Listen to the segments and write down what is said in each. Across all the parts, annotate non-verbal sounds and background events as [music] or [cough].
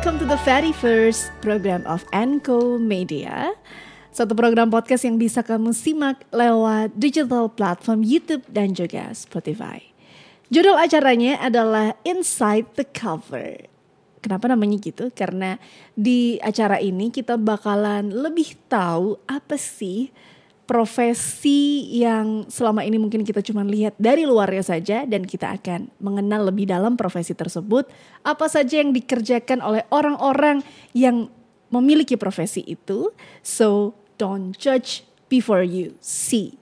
welcome to the very first program of Enco Media. Satu program podcast yang bisa kamu simak lewat digital platform YouTube dan juga Spotify. Judul acaranya adalah Inside the Cover. Kenapa namanya gitu? Karena di acara ini kita bakalan lebih tahu apa sih profesi yang selama ini mungkin kita cuma lihat dari luarnya saja dan kita akan mengenal lebih dalam profesi tersebut. Apa saja yang dikerjakan oleh orang-orang yang memiliki profesi itu. So don't judge before you see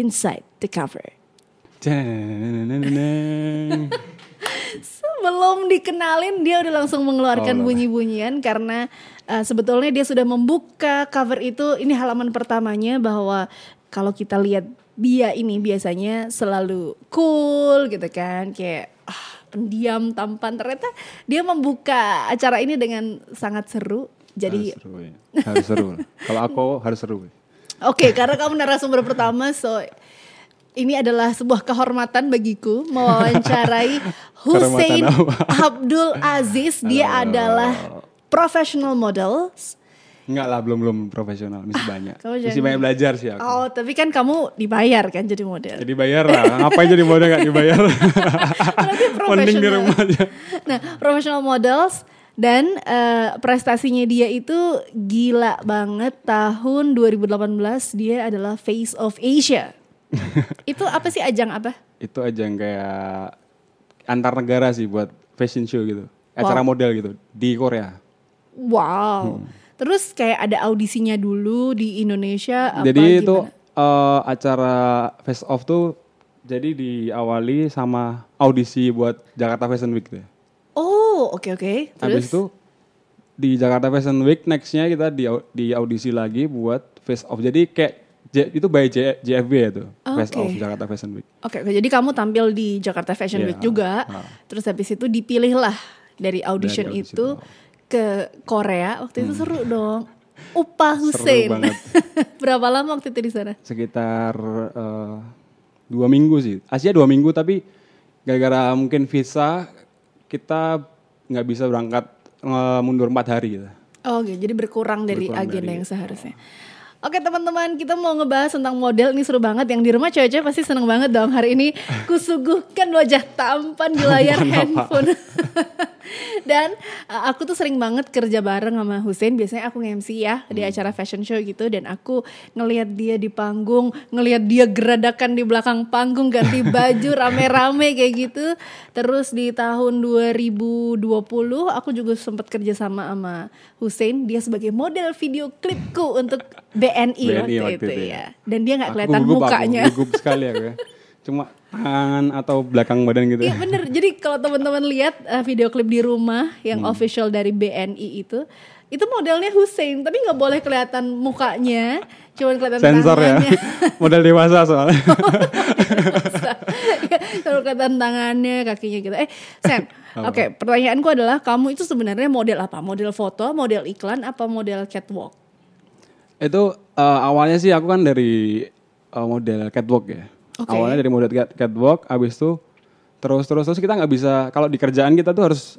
inside the cover. Sebelum dikenalin dia udah langsung mengeluarkan bunyi-bunyian karena uh, sebetulnya dia sudah membuka cover itu ini halaman pertamanya bahwa kalau kita lihat dia ini biasanya selalu cool gitu kan kayak ah, pendiam tampan ternyata dia membuka acara ini dengan sangat seru jadi harus seru ya. Harus seru. [laughs] Kalau aku harus seru. Oke, karena kamu narasumber pertama, so ini adalah sebuah kehormatan bagiku mewawancarai [laughs] Hussein? Abdul Aziz. Dia adalah professional model. Enggak lah, belum belum profesional, masih banyak. kamu Masih banyak belajar sih aku. Oh, tapi kan kamu dibayar kan jadi model. Jadi bayar lah. Ngapain jadi model nggak dibayar? [laughs] Berarti [laughs] di rumah aja. Nah, professional models dan eh, prestasinya dia itu gila banget. Tahun 2018 dia adalah Face of Asia. [laughs] itu apa sih ajang apa? Itu aja yang kayak antar negara sih buat fashion show gitu. Acara Wow. model gitu di Korea. Wow. Terus kayak ada audisinya dulu di Indonesia apa jadi itu gimana? eh, acara face off tuh jadi diawali sama audisi buat Jakarta Fashion Week tuh. Oh, oke oke. Terus Habis itu di Jakarta Fashion Week nextnya kita di, di audisi lagi buat face off. Jadi kayak J- itu by J, JFB ya tuh face Oke. off Jakarta Fashion Week. Oke, oke. jadi kamu tampil di Jakarta Fashion Iya, Week juga. ah. Terus habis itu dipilihlah dari audition Dari audisi itu itu. Ke Korea. Waktu itu seru dong. Upah Hussein. banget. [laughs] Berapa lama waktu itu di sana? Sekitar eh, dua minggu sih. Asia dua minggu tapi gara-gara mungkin visa kita nggak bisa berangkat eh, mundur empat hari gitu. Oh, oke. Jadi berkurang dari Berkurang agenda dari- yang seharusnya. Oke teman-teman, kita mau ngebahas tentang model ini seru banget. Yang di rumah cewek-cewek pasti seneng banget dong hari ini. [laughs] Kusuguhkan wajah tampan di layar Tampan handphone. [laughs] Dan uh, aku tuh sering banget kerja bareng sama Hussein. Biasanya aku nge-MC ya di Hmm. acara fashion show gitu. Dan aku ngelihat dia di panggung, ngelihat dia geradakan di belakang panggung, ganti [laughs] baju rame-rame kayak gitu. Terus di tahun 2020 aku juga sempat kerja sama sama Hussein. Dia sebagai model video klipku untuk BNI, waktu, itu, ya. Dan dia nggak kelihatan gugup, aku, mukanya. gugup sekali aku ya. [laughs] Cuma tangan atau belakang badan gitu. Iya bener. Jadi kalau teman-teman lihat uh, video klip di rumah yang Hmm. official dari BNI itu, itu modelnya Hussein, tapi nggak boleh kelihatan mukanya, cuman kelihatan Sensor ya. tangannya. [laughs] Model dewasa soalnya. [laughs] Kalau kelihatan tangannya, kakinya gitu. Eh, Sam, oke, pertanyaanku adalah kamu itu sebenarnya model apa? Model foto, model iklan, apa model catwalk? Itu eh, awalnya sih aku kan dari eh, model catwalk ya. Oke. Awalnya dari model cat- catwalk, abis itu terus terus terus kita nggak bisa kalau di kerjaan kita tuh harus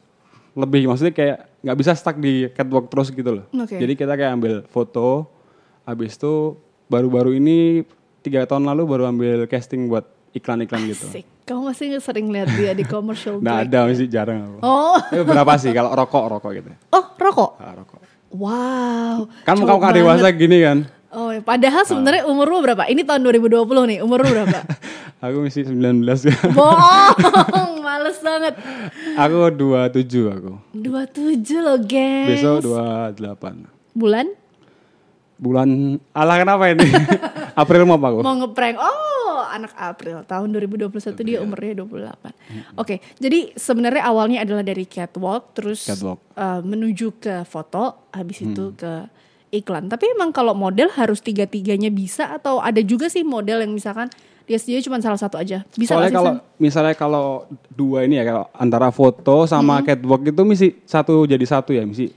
lebih maksudnya kayak nggak bisa stuck di catwalk terus gitu loh. Oke. Jadi kita kayak ambil foto, abis itu baru-baru ini tiga tahun lalu baru ambil casting buat iklan-iklan gitu. Kamu masih sering lihat dia di commercial Nggak break? ada masih jarang aku. Oh, Eh, berapa sih kalau rokok rokok gitu. oh rokok. Ah, rokok. Wow. Kan muka banget. dewasa gini kan. Oh, ya. padahal sebenarnya umur lu berapa? Ini tahun 2020 nih, umur lu berapa? [laughs] Aku masih 19 kan. [laughs] Bohong, males banget. aku 27 aku. 27 loh, gengs. Besok 28. Bulan? Bulan alah kenapa ini? [laughs] April mau apa aku? Mau ngeprank. Oh, anak April. Tahun 2021 dia umurnya 28. Oke, jadi sebenarnya awalnya adalah dari catwalk, terus Catwalk. uh, menuju ke foto, habis itu ke iklan. Tapi emang kalau model harus tiga-tiganya bisa atau ada juga sih model yang misalkan dia sendiri cuma salah satu aja. Bisa Soalnya kalau misalnya kalau dua ini ya kalau antara foto sama catwalk itu mesti satu jadi satu ya mesti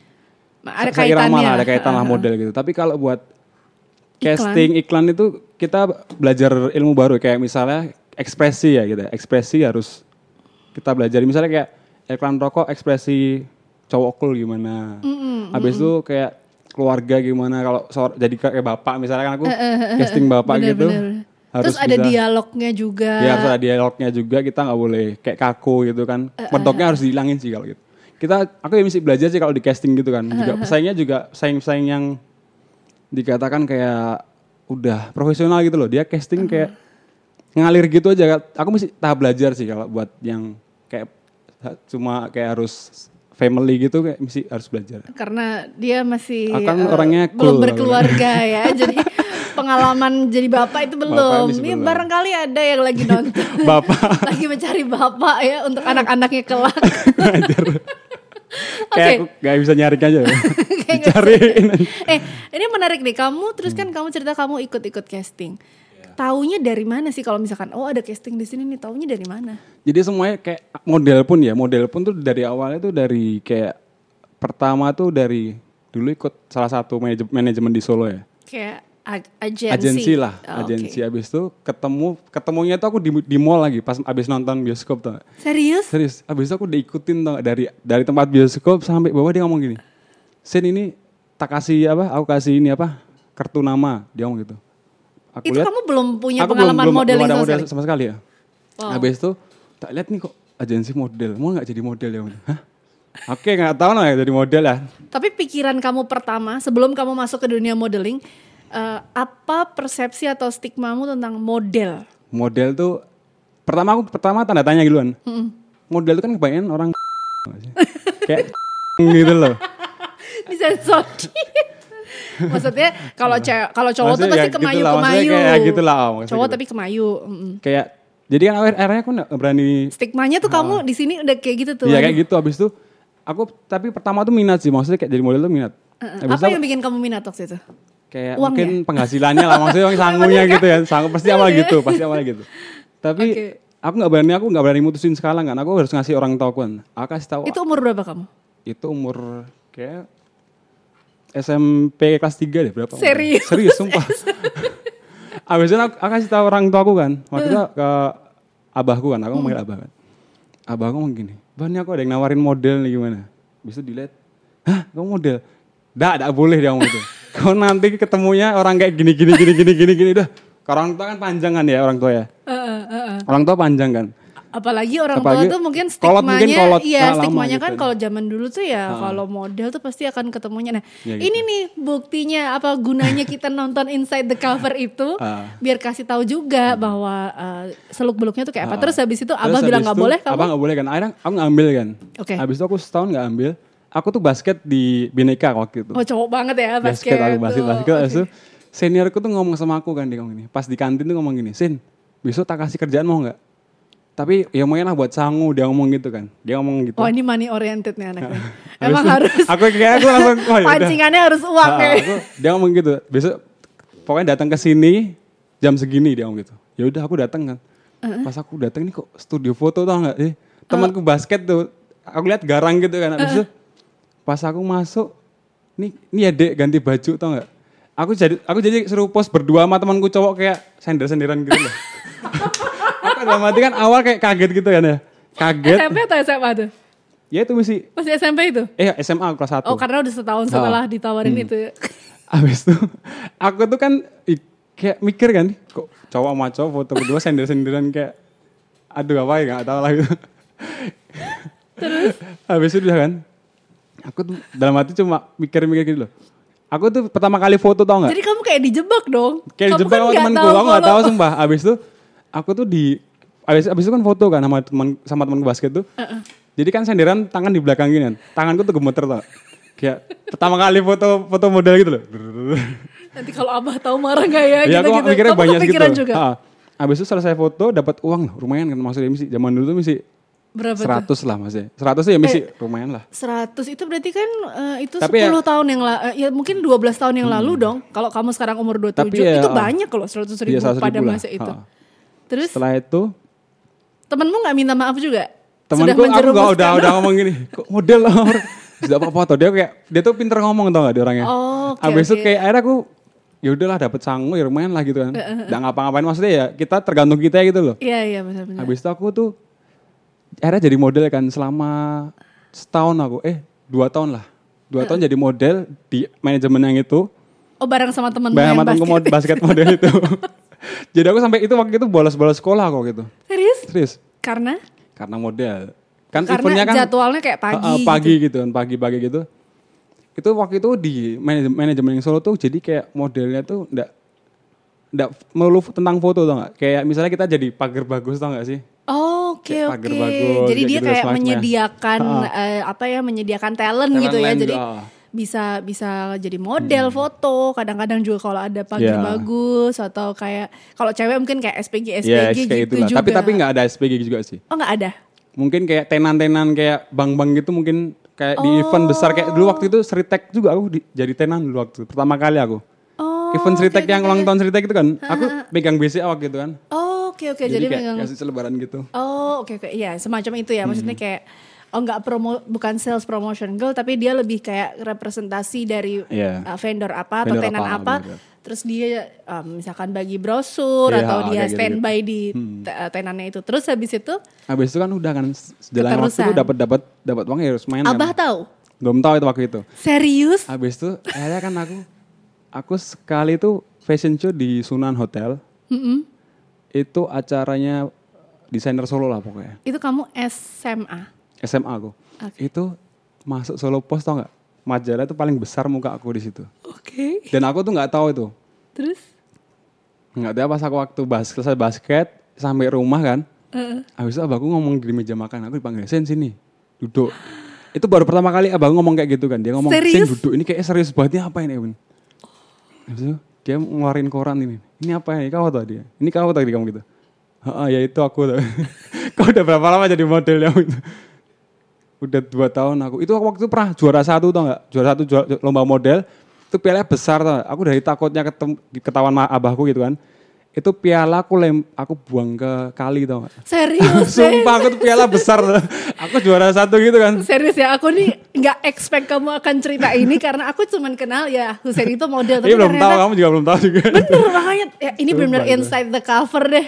ada seirama kaitannya. lah, ada kaitan lah Ah, model gitu. Tapi kalau buat Iklan. casting iklan itu kita belajar ilmu baru kayak misalnya ekspresi ya gitu. Ekspresi harus kita belajar misalnya kayak iklan rokok ekspresi cowok cool gimana. Habis itu kayak keluarga gimana kalau jadi kayak bapak misalnya kan aku casting bapak Bener, gitu. bener. Harus Terus ada bisa- dialognya juga. Ya harus ada dialognya juga kita nggak boleh kayak kaku gitu kan. Medoknya harus dihilangin sih kalau gitu. Kita aku ya mesti belajar sih kalau di casting gitu kan. Juga pesaingnya juga pesaing-pesaing yang dikatakan kayak udah profesional gitu loh. Dia casting kayak ngalir gitu aja. Aku mesti tahap belajar sih kalau buat yang kayak cuma kayak harus family gitu kayak mesti harus belajar. Karena dia masih Akan eh, orangnya belum cool. berkeluarga ya. jadi [laughs] pengalaman jadi bapak itu belum. belum. barangkali ada yang lagi nonton. [laughs] Bapak [laughs] lagi mencari bapak ya untuk anak-anaknya kelak. kayak aku gak bisa nyaring aja. Dicariin. eh, ini menarik nih. Kamu terus kan kamu cerita kamu ikut-ikut casting. Taunya dari mana sih kalau misalkan oh ada casting di sini nih, taunya dari mana? Jadi semuanya kayak model pun ya, model pun tuh dari awalnya tuh dari kayak pertama tuh dari dulu ikut salah satu manaj- manajemen di Solo ya. Kayak ag- agensi. Agensi lah, Oh, agensi. Abis itu ketemu, ketemunya tuh aku di, di mall lagi pas abis nonton bioskop tuh. Serius? Serius, abis itu aku diikutin tuh dari dari tempat bioskop sampai bawah dia ngomong gini, Sin ini tak kasih apa, aku kasih ini apa, kartu nama, dia ngomong gitu. Aku Itu lihat, kamu belum punya aku pengalaman belum, modeling belum ada model sekali? sama sekali ya. Wow. Habis itu tak lihat nih kok agensi model, mau nggak jadi model ya? Hah? Oke nggak tahu lah ya jadi model ya. Tapi pikiran kamu pertama sebelum kamu masuk ke dunia modeling, eh, apa persepsi atau stigmamu tentang model? Model tuh pertama aku pertama tanda tanya gitu kan. Model itu kan kebanyakan orang [laughs] kayak [laughs] gitu loh. [laughs] Disensor. [laughs] Maksudnya kalau cewek kalau cowok tuh pasti ya kemayu gitu lah, maksudnya kemayu. kayak gitu lah, Cowok gitu. tapi kemayu. mm-mm. Kayak jadi kan akhir- akhirnya aku nggak berani Stigmanya tuh kamu di sini udah kayak gitu tuh. Iya Aduh. kayak gitu abis itu aku tapi pertama tuh minat sih maksudnya kayak jadi model tuh minat. Apa yang bikin kamu minat waktu itu? kayak Uang mungkin ya? penghasilannya lah maksudnya yang [laughs] sangunya gitu ya sangu pasti awal gitu pasti awal gitu tapi aku nggak berani aku nggak berani mutusin sekarang kan aku harus ngasih orang tua kan aku kasih tahu Itu umur berapa kamu? itu umur kayak SMP kelas 3 deh berapa Serius? serius sumpah [laughs] abis itu aku, aku kasih tahu orang tua aku kan waktu itu ke abahku kan aku manggil abah kan abah aku ngomong gini bah ini aku ada yang nawarin model nih gimana bisa dilihat hah kamu model Dah, tidak boleh dia ngomong gitu. [laughs] Kau nanti ketemunya orang kayak gini gini gini gini gini gini dah. Orang tua kan panjang kan ya orang tua ya. Eh, eh. Orang tua panjang kan. Apalagi orang Apalagi tua tuh mungkin stigmanya, kolot, iya nah, stigmanya gitu. kan kalau zaman dulu tuh ya kalau model tuh pasti akan ketemunya. Nah Ya, gitu. ini nih buktinya apa gunanya kita [laughs] nonton Inside the Cover itu biar kasih tahu juga bahwa seluk beluknya tuh kayak apa. Terus habis itu Terus abah bilang nggak boleh kamu. Abang nggak boleh kan. Akhirnya aku ngambil kan. Oke. Habis itu aku setahun nggak ambil. Aku tuh basket di Bineka waktu itu. Oh cowok banget ya basket. basket aku basket tuh. basket. Oke. itu seniorku tuh ngomong sama aku kan dia ngomong gini. Pas di kantin tuh ngomong gini, Sin, besok tak kasih kerjaan mau nggak? Tapi ya mau lah buat sangu dia ngomong gitu kan. Dia ngomong gitu. Oh ini money oriented nih anaknya. [laughs] Emang harus Aku kayak aku langsung oh, ya pancingannya harus uang Ah, ya. aku, dia ngomong gitu. Besok pokoknya datang ke sini jam segini dia ngomong gitu. Ya udah aku datang kan. Pas aku datang ini kok studio foto tau nggak? Eh, temanku basket tuh. Aku lihat garang gitu kan. Habis itu pas aku masuk, nih ini ya dek ganti baju tau nggak? Aku jadi aku jadi suruh post berdua sama temanku cowok kayak sender-senderan gitu loh. [laughs] dalam hati kan awal kayak kaget gitu kan ya. Kaget. SMP atau SMA tuh? Ya itu mesti Masih SMP itu? eh SMA kelas 1. Oh karena udah setahun setelah ditawarin Hmm. itu. ya. [laughs] Abis itu aku tuh kan kayak mikir kan kok cowok sama cowok foto berdua sender-senderan kayak aduh apa ya nggak tahu lah gitu. Terus? Habis itu udah kan aku tuh dalam hati cuma mikir-mikir gitu loh. Aku tuh pertama kali foto tau nggak? Jadi kamu kayak dijebak dong. Kayak kamu dijebak sama nggak temanku, aku kalau- tahu sumpah. Abis itu aku tuh di abis, abis itu kan foto kan sama teman sama temanku basket tuh. Jadi kan senderan tangan di belakang gini kan. Tanganku tuh gemeter tau. Kayak pertama kali foto foto model gitu loh. Nanti kalau abah tahu marah gak ya? Iya aku gitu-gitu. mikirnya Kamu banyak gitu. juga. Ha. Habis itu selesai foto dapat uang loh, lumayan kan maksudnya misi zaman dulu tuh misi Berapa tuh? 100 lah maksudnya. 100 tuh ya misi lumayan lah. 100 itu berarti kan eh, itu Tapi 10 ya- tahun yang lalu, ya mungkin 12 tahun yang lalu dong. Kalau kamu sekarang umur 27, Tapi ya, itu banyak loh 100 ribu Iya, 100.000 pada lah. masa itu. Ha. Terus Setelah itu temenmu gak minta maaf juga? temanku Sudah aku gak udah udah ngomong gini, kok model lah orang. Sudah apa-apa tuh dia kayak dia tuh pinter ngomong tau gak dia orangnya. Oh, oke, Habis itu oke. kayak akhirnya aku ya udahlah dapet sangu ya lumayan lah gitu kan. Nggak ngapa-ngapain maksudnya ya kita tergantung kita gitu loh. Iya, iya benar-benar. Habis itu aku tuh akhirnya jadi model kan selama setahun aku. Eh dua tahun lah. Dua tahun jadi model di manajemen yang itu. Oh bareng sama temen Bayang yang matangku basket. basket model [laughs] itu. jadi aku sampai itu waktu itu bolos-bolos sekolah kok gitu. Serius? Serius. Karena? Karena model. Kan Karena eventnya kan jadwalnya kayak pagi. Uh, uh, pagi gitu kan, pagi-pagi gitu. Itu waktu itu di manajemen, manajemen yang Solo tuh jadi kayak modelnya tuh enggak enggak melulu tentang foto tau gak? Kayak misalnya kita jadi pagar bagus tau gak sih? Oh, oke Kayak oke. bagus, Jadi kayak dia gitu kayak menyediakan eh, apa ya menyediakan talent, Talent gitu ya. Jadi. Bisa bisa jadi model foto. Kadang-kadang juga kalau ada pagar Yeah. bagus atau kayak kalau cewek mungkin kayak SPG SPG Ya, gitu itulah. juga. Tapi tapi nggak ada SPG juga sih. Oh nggak ada. Mungkin kayak tenan-tenan kayak bang-bang gitu mungkin kayak di Oh. event besar kayak dulu waktu itu Sritek juga aku di- jadi tenan dulu waktu pertama kali aku. Oh. event Sritek oke, yang oke, ulang tahun Sritek itu kan, aku pegang BCA waktu itu kan. Oh, oke oke. Jadi, Jadi, kayak megang. kasih selebaran gitu. Oh, oke oke. Iya, semacam itu ya. Hmm. Maksudnya kayak oh nggak promo bukan sales promotion girl tapi dia lebih kayak representasi dari Iya. uh, vendor apa atau Vendor tenan apa, apa. bener. Terus dia um, misalkan bagi brosur Iya, atau dia standby di te- uh, tenannya itu. Terus habis itu Habis itu kan udah kan sejalan waktu itu dapat dapat dapat uang ya harus main. Abah kan. tahu? Belum tahu itu waktu itu. Serius? Habis itu akhirnya kan aku aku sekali itu fashion show di Sunan Hotel. Mm-mm. Itu acaranya desainer Solo lah pokoknya. Itu kamu SMA. SMA aku. Oke. Itu masuk Solo Post tau nggak? Majalah itu paling besar muka aku di situ. Oke. Dan aku tuh nggak tahu itu. Terus? Nggak tahu pas aku waktu bas selesai basket sampai rumah kan. Heeh. Habis itu abahku ngomong di meja makan, aku dipanggil Sen sini, duduk. Itu baru pertama kali abang ngomong kayak gitu kan. Dia ngomong, Sen Serius? duduk, ini kayak serius banget, ini apa ini Ewan? Habis itu dia ngeluarin koran ini. Ini apa ini? Kau tahu dia? Ini kau tadi kamu gitu? Heeh, ya itu aku [laughs] kau udah berapa lama jadi modelnya gitu? Udah dua tahun aku. Itu waktu itu pernah juara satu tau nggak? Juara satu juara, lomba model. Itu piala besar tau nggak? Aku dari takutnya ketem, ketahuan abahku gitu kan. Itu piala aku lem, aku buang ke kali tau nggak? Serius? [laughs] Sumpah aku tuh piala besar. [laughs] aku juara satu gitu kan. Serius ya, aku nih nggak expect kamu akan cerita ini karena aku cuman kenal ya Husein itu model. Iya belum tahu, kamu juga belum tahu juga. Bener makanya ya, ini benar-benar Sumpah, inside the cover deh.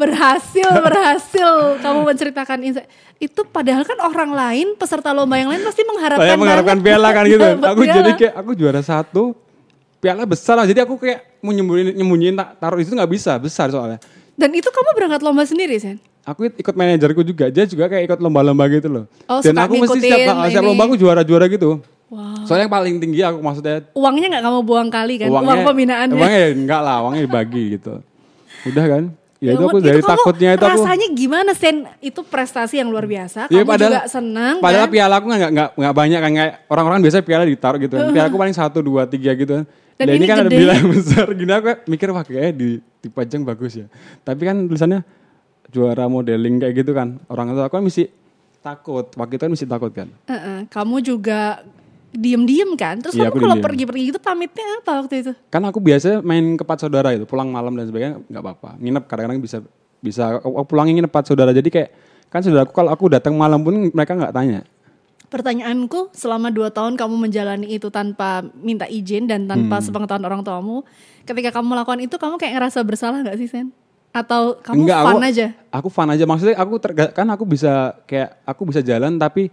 Berhasil, berhasil kamu menceritakan inside. Itu padahal kan orang lain peserta lomba yang lain pasti mengharapkan Saya mengharapkan banget piala kan gitu. [laughs] aku piala. jadi kayak aku juara satu, piala besar lah. Jadi aku kayak mau nyembunyiin, nyembunyiin tak taruh itu nggak bisa, besar soalnya. Dan itu kamu berangkat lomba sendiri, Sen? Aku ikut manajerku juga, dia juga kayak ikut lomba-lomba gitu loh. Oh, Dan aku mesti setiap, setiap ini. lomba aku juara-juara gitu. Wow. Soalnya yang paling tinggi aku maksudnya Uangnya nggak kamu buang kali kan? Uang pembinaannya. Uangnya enggak lah, uangnya dibagi gitu. Udah kan? Ya, itu ampun, aku dari kamu takutnya itu aku. rasanya gimana Sen? Itu prestasi yang luar biasa. Kamu Iya, padahal, juga senang Padahal kan? piala aku nggak nggak nggak banyak kan kayak orang-orang biasa piala ditaruh gitu. kan. Piala aku paling satu dua tiga gitu kan. Dan Dan ini, ini kan ada gede. piala yang [laughs] besar gini aku mikir wah kayaknya di dipajang bagus ya. Tapi kan tulisannya juara modeling kayak gitu kan. Orang itu aku kan mesti takut. Waktu itu kan mesti takut kan. Heeh, Kamu juga diem-diem kan? Terus Iya, kamu aku kalau pergi-pergi itu pamitnya apa waktu itu? Kan aku biasa main ke empat saudara itu pulang malam dan sebagainya nggak apa-apa. Nginep kadang-kadang bisa bisa aku pulangin nginep empat saudara. Jadi kayak kan saudaraku kalau aku datang malam pun mereka nggak tanya. Pertanyaanku, selama dua tahun kamu menjalani itu tanpa minta izin dan tanpa Hmm. sepengetahuan orang tuamu, ketika kamu melakukan itu, kamu kayak ngerasa bersalah nggak sih, Sen? Atau kamu Enggak, fun aku, aja? Aku fun aja. Maksudnya aku terga- kan aku bisa kayak aku bisa jalan tapi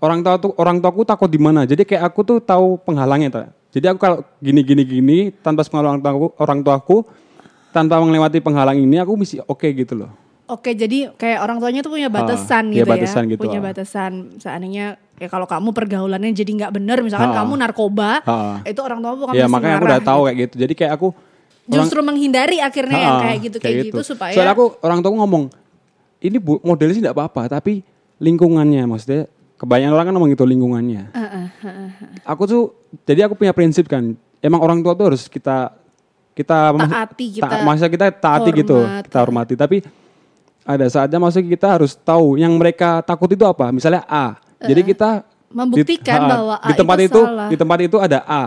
orang tua tuh orang tuaku takut di mana. Jadi kayak aku tuh tahu penghalangnya tuh. Jadi aku kalau gini gini gini tanpa sepengetahuan orang tuaku, orang tuaku tanpa melewati penghalang ini aku mesti oke gitu loh. Oke, jadi kayak orang tuanya tuh punya batasan iya, gitu batasan ya, gitu, punya ah. batasan. Seandainya ya kalau kamu pergaulannya jadi nggak bener, misalkan Ah. kamu narkoba, Ah. itu orang tua bukan ya makanya aku udah tahu kayak gitu. Jadi kayak aku Justru menghindari akhirnya yang Ah, kayak gitu kayak, gitu, supaya Soalnya aku orang tua ngomong ini bu, modelnya sih tidak apa-apa tapi lingkungannya maksudnya kebanyakan orang kan ngomong gitu lingkungannya. Ah, ah, ah, ah. aku tuh jadi aku punya prinsip kan emang orang tua tuh harus kita kita Taati, kita ta- maksudnya kita taati gitu hormat. kita hormati tapi ada saatnya maksudnya kita harus tahu yang mereka takut itu apa misalnya A jadi kita Eh, Membuktikan di, ha, bahwa A di tempat itu itu, salah. di tempat itu ada A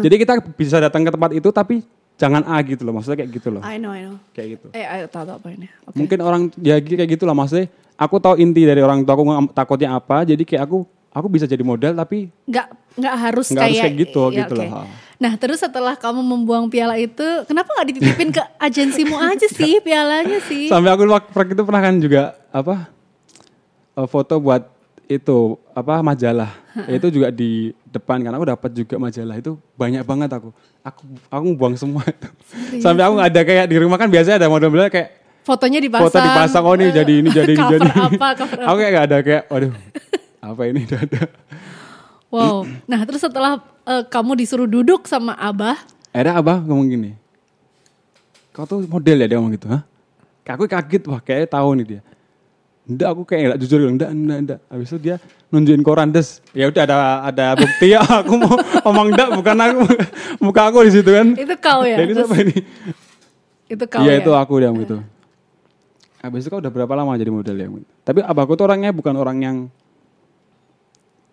jadi kita bisa datang ke tempat itu tapi jangan A gitu loh maksudnya kayak gitu loh I know, I know. kayak gitu Eh, ayo tahu tahu poinnya. Oke. mungkin orang ya kayak gitu lah maksudnya aku tahu inti dari orang tua aku takutnya apa jadi kayak aku aku bisa jadi model tapi nggak nggak harus Nggak harus kayak kayak gitu, ya, gitu oke. loh. Nah terus setelah kamu membuang piala itu, kenapa nggak dititipin ke agensimu aja sih [laughs] pialanya sih? Sampai aku waktu itu pernah kan juga apa eh, foto buat itu apa majalah. Itu juga di depan kan aku dapat juga majalah itu. Banyak banget aku. Aku aku buang semua itu. Sampai aku ada kayak di rumah kan biasanya ada model-model kayak Fotonya dipasang. foto dipasang oh ini jadi ini [laughs] jadi ini jadi apa, cover aku kayak nggak ada kayak waduh apa ini [laughs] udah ada Wow. [clears throat] Nah, terus setelah eh, kamu disuruh duduk sama Abah, akhirnya abah ngomong gini kau tuh model ya dia ngomong gitu hah aku kaget wah kayaknya tahu nih dia Enggak, aku kayak enggak jujur bilang, enggak, enggak, enggak. Habis itu dia nunjukin koran des. Ya udah ada ada bukti ya [laughs] aku mau ngomong enggak bukan aku. [laughs] Muka aku di situ kan. itu kau ya? Terus siapa ini? itu kau Iya ya? itu aku dia gitu. Habis itu kau udah berapa lama jadi model ya? Tapi abahku tuh orangnya bukan orang yang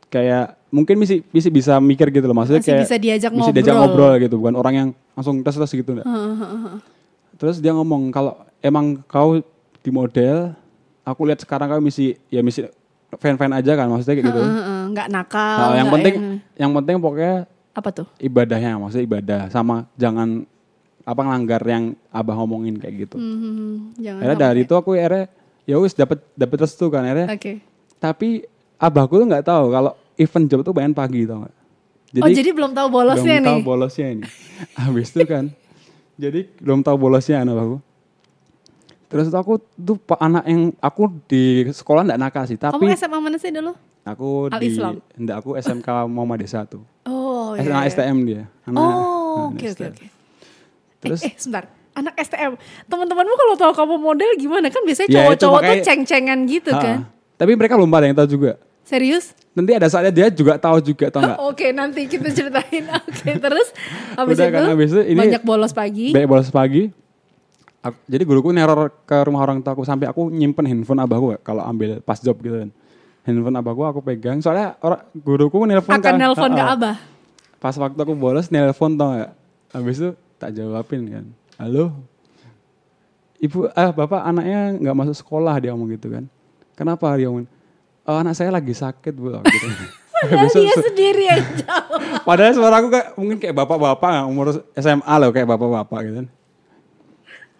kayak mungkin misi, misi bisa mikir gitu loh maksudnya Masih kayak bisa diajak mesti diajak ngobrol. ngobrol gitu bukan orang yang langsung tes tes gitu enggak. Terus dia ngomong kalau emang kau di model, aku lihat sekarang kau misi ya misi fan-fan aja kan maksudnya kayak gitu. Heeh, nggak nakal. Nah, yang penting yang penting pokoknya apa tuh? ibadahnya maksudnya ibadah sama jangan apa ngelanggar yang abah ngomongin kayak gitu. Hmm, jangan Akhirnya dari itu aku akhirnya ya wis dapat dapat restu kan akhirnya. Oke. Tapi abahku tuh nggak tahu kalau event job tuh main pagi tau nggak. oh jadi belum tahu bolosnya belum nih. tahu bolosnya ini. [laughs] Habis itu kan. jadi belum tahu bolosnya anak aku. Terus itu aku tuh anak yang aku di sekolah nggak nakal sih, tapi Kamu SMA mana sih dulu? aku di Al-Islam? enggak aku SMK Muhammadiyah satu. Oh, iya. iya. STM dia. Anak, Oh, oke oke oke. Terus eh, eh, sebentar. Anak STM. Teman-temanmu kalau tahu kamu model gimana kan biasanya Ya, cowok-cowok tuh makanya- ceng-cengan gitu Ah, kan. Tapi mereka belum ada yang tahu juga. Serius? Nanti ada saatnya dia juga tahu juga tau nggak? [laughs] Oke, nanti kita ceritain. [laughs] Oke, terus habis Udah itu, kan, habis itu ini- banyak bolos pagi. Baik bolos pagi. Aku- jadi guruku neror ke rumah orang tua aku sampai aku nyimpen handphone abahku kalau ambil pas job gitu kan. Handphone abahku aku pegang. Soalnya orang guruku nelpon akan kan. nelpon ke Ah, ah. Abah. Pas waktu aku bolos nelpon tau gak? Habis itu tak jawabin kan. Halo. Ibu, ah bapak anaknya nggak masuk sekolah dia ngomong gitu kan. Kenapa dia ngomong? "Oh, anak saya lagi sakit bu. Gitu. [laughs] Padahal dia sendiri yang [laughs] jawab. Padahal suara aku kayak mungkin kayak bapak-bapak umur SMA loh kayak bapak-bapak gitu.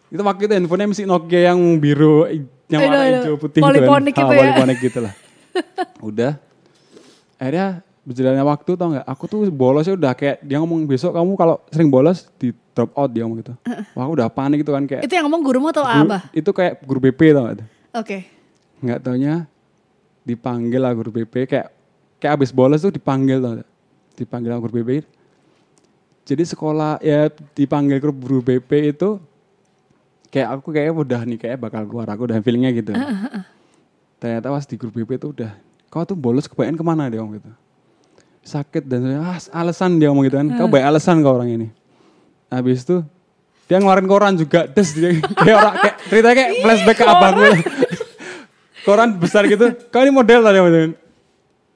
Itu waktu itu handphonenya masih Nokia yang biru, yang warna hijau putih Poliponik gitu gitu kan. ya. Ah, Poliponik gitu lah. [laughs] Udah. Akhirnya berjalannya waktu tau nggak, aku tuh bolosnya udah kayak dia ngomong besok kamu kalau sering bolos di drop out dia ngomong gitu. Wah aku udah panik gitu kan kayak. Itu yang ngomong gurumu atau guru- Abah? Itu kayak guru BP tau gak? Oke. Nggak taunya dipanggil lah guru BP kayak kayak abis bolos tuh dipanggil gak? Dipanggil guru BP. Jadi sekolah ya dipanggil guru BP itu kayak aku kayak udah nih kayak bakal keluar aku udah feelingnya gitu. Ternyata pas di grup BP itu udah kau tuh bolos kebanyakan ke mana dia ngomong gitu. Sakit dan ah, alasan dia ngomong gitu kan. Kau banyak alasan kau orang ini. Habis itu dia ngeluarin koran juga des dia [laughs] kayak orang kayak ceritanya kayak flashback ke abang. [laughs] koran besar gitu. [laughs] Kau ini model tadi.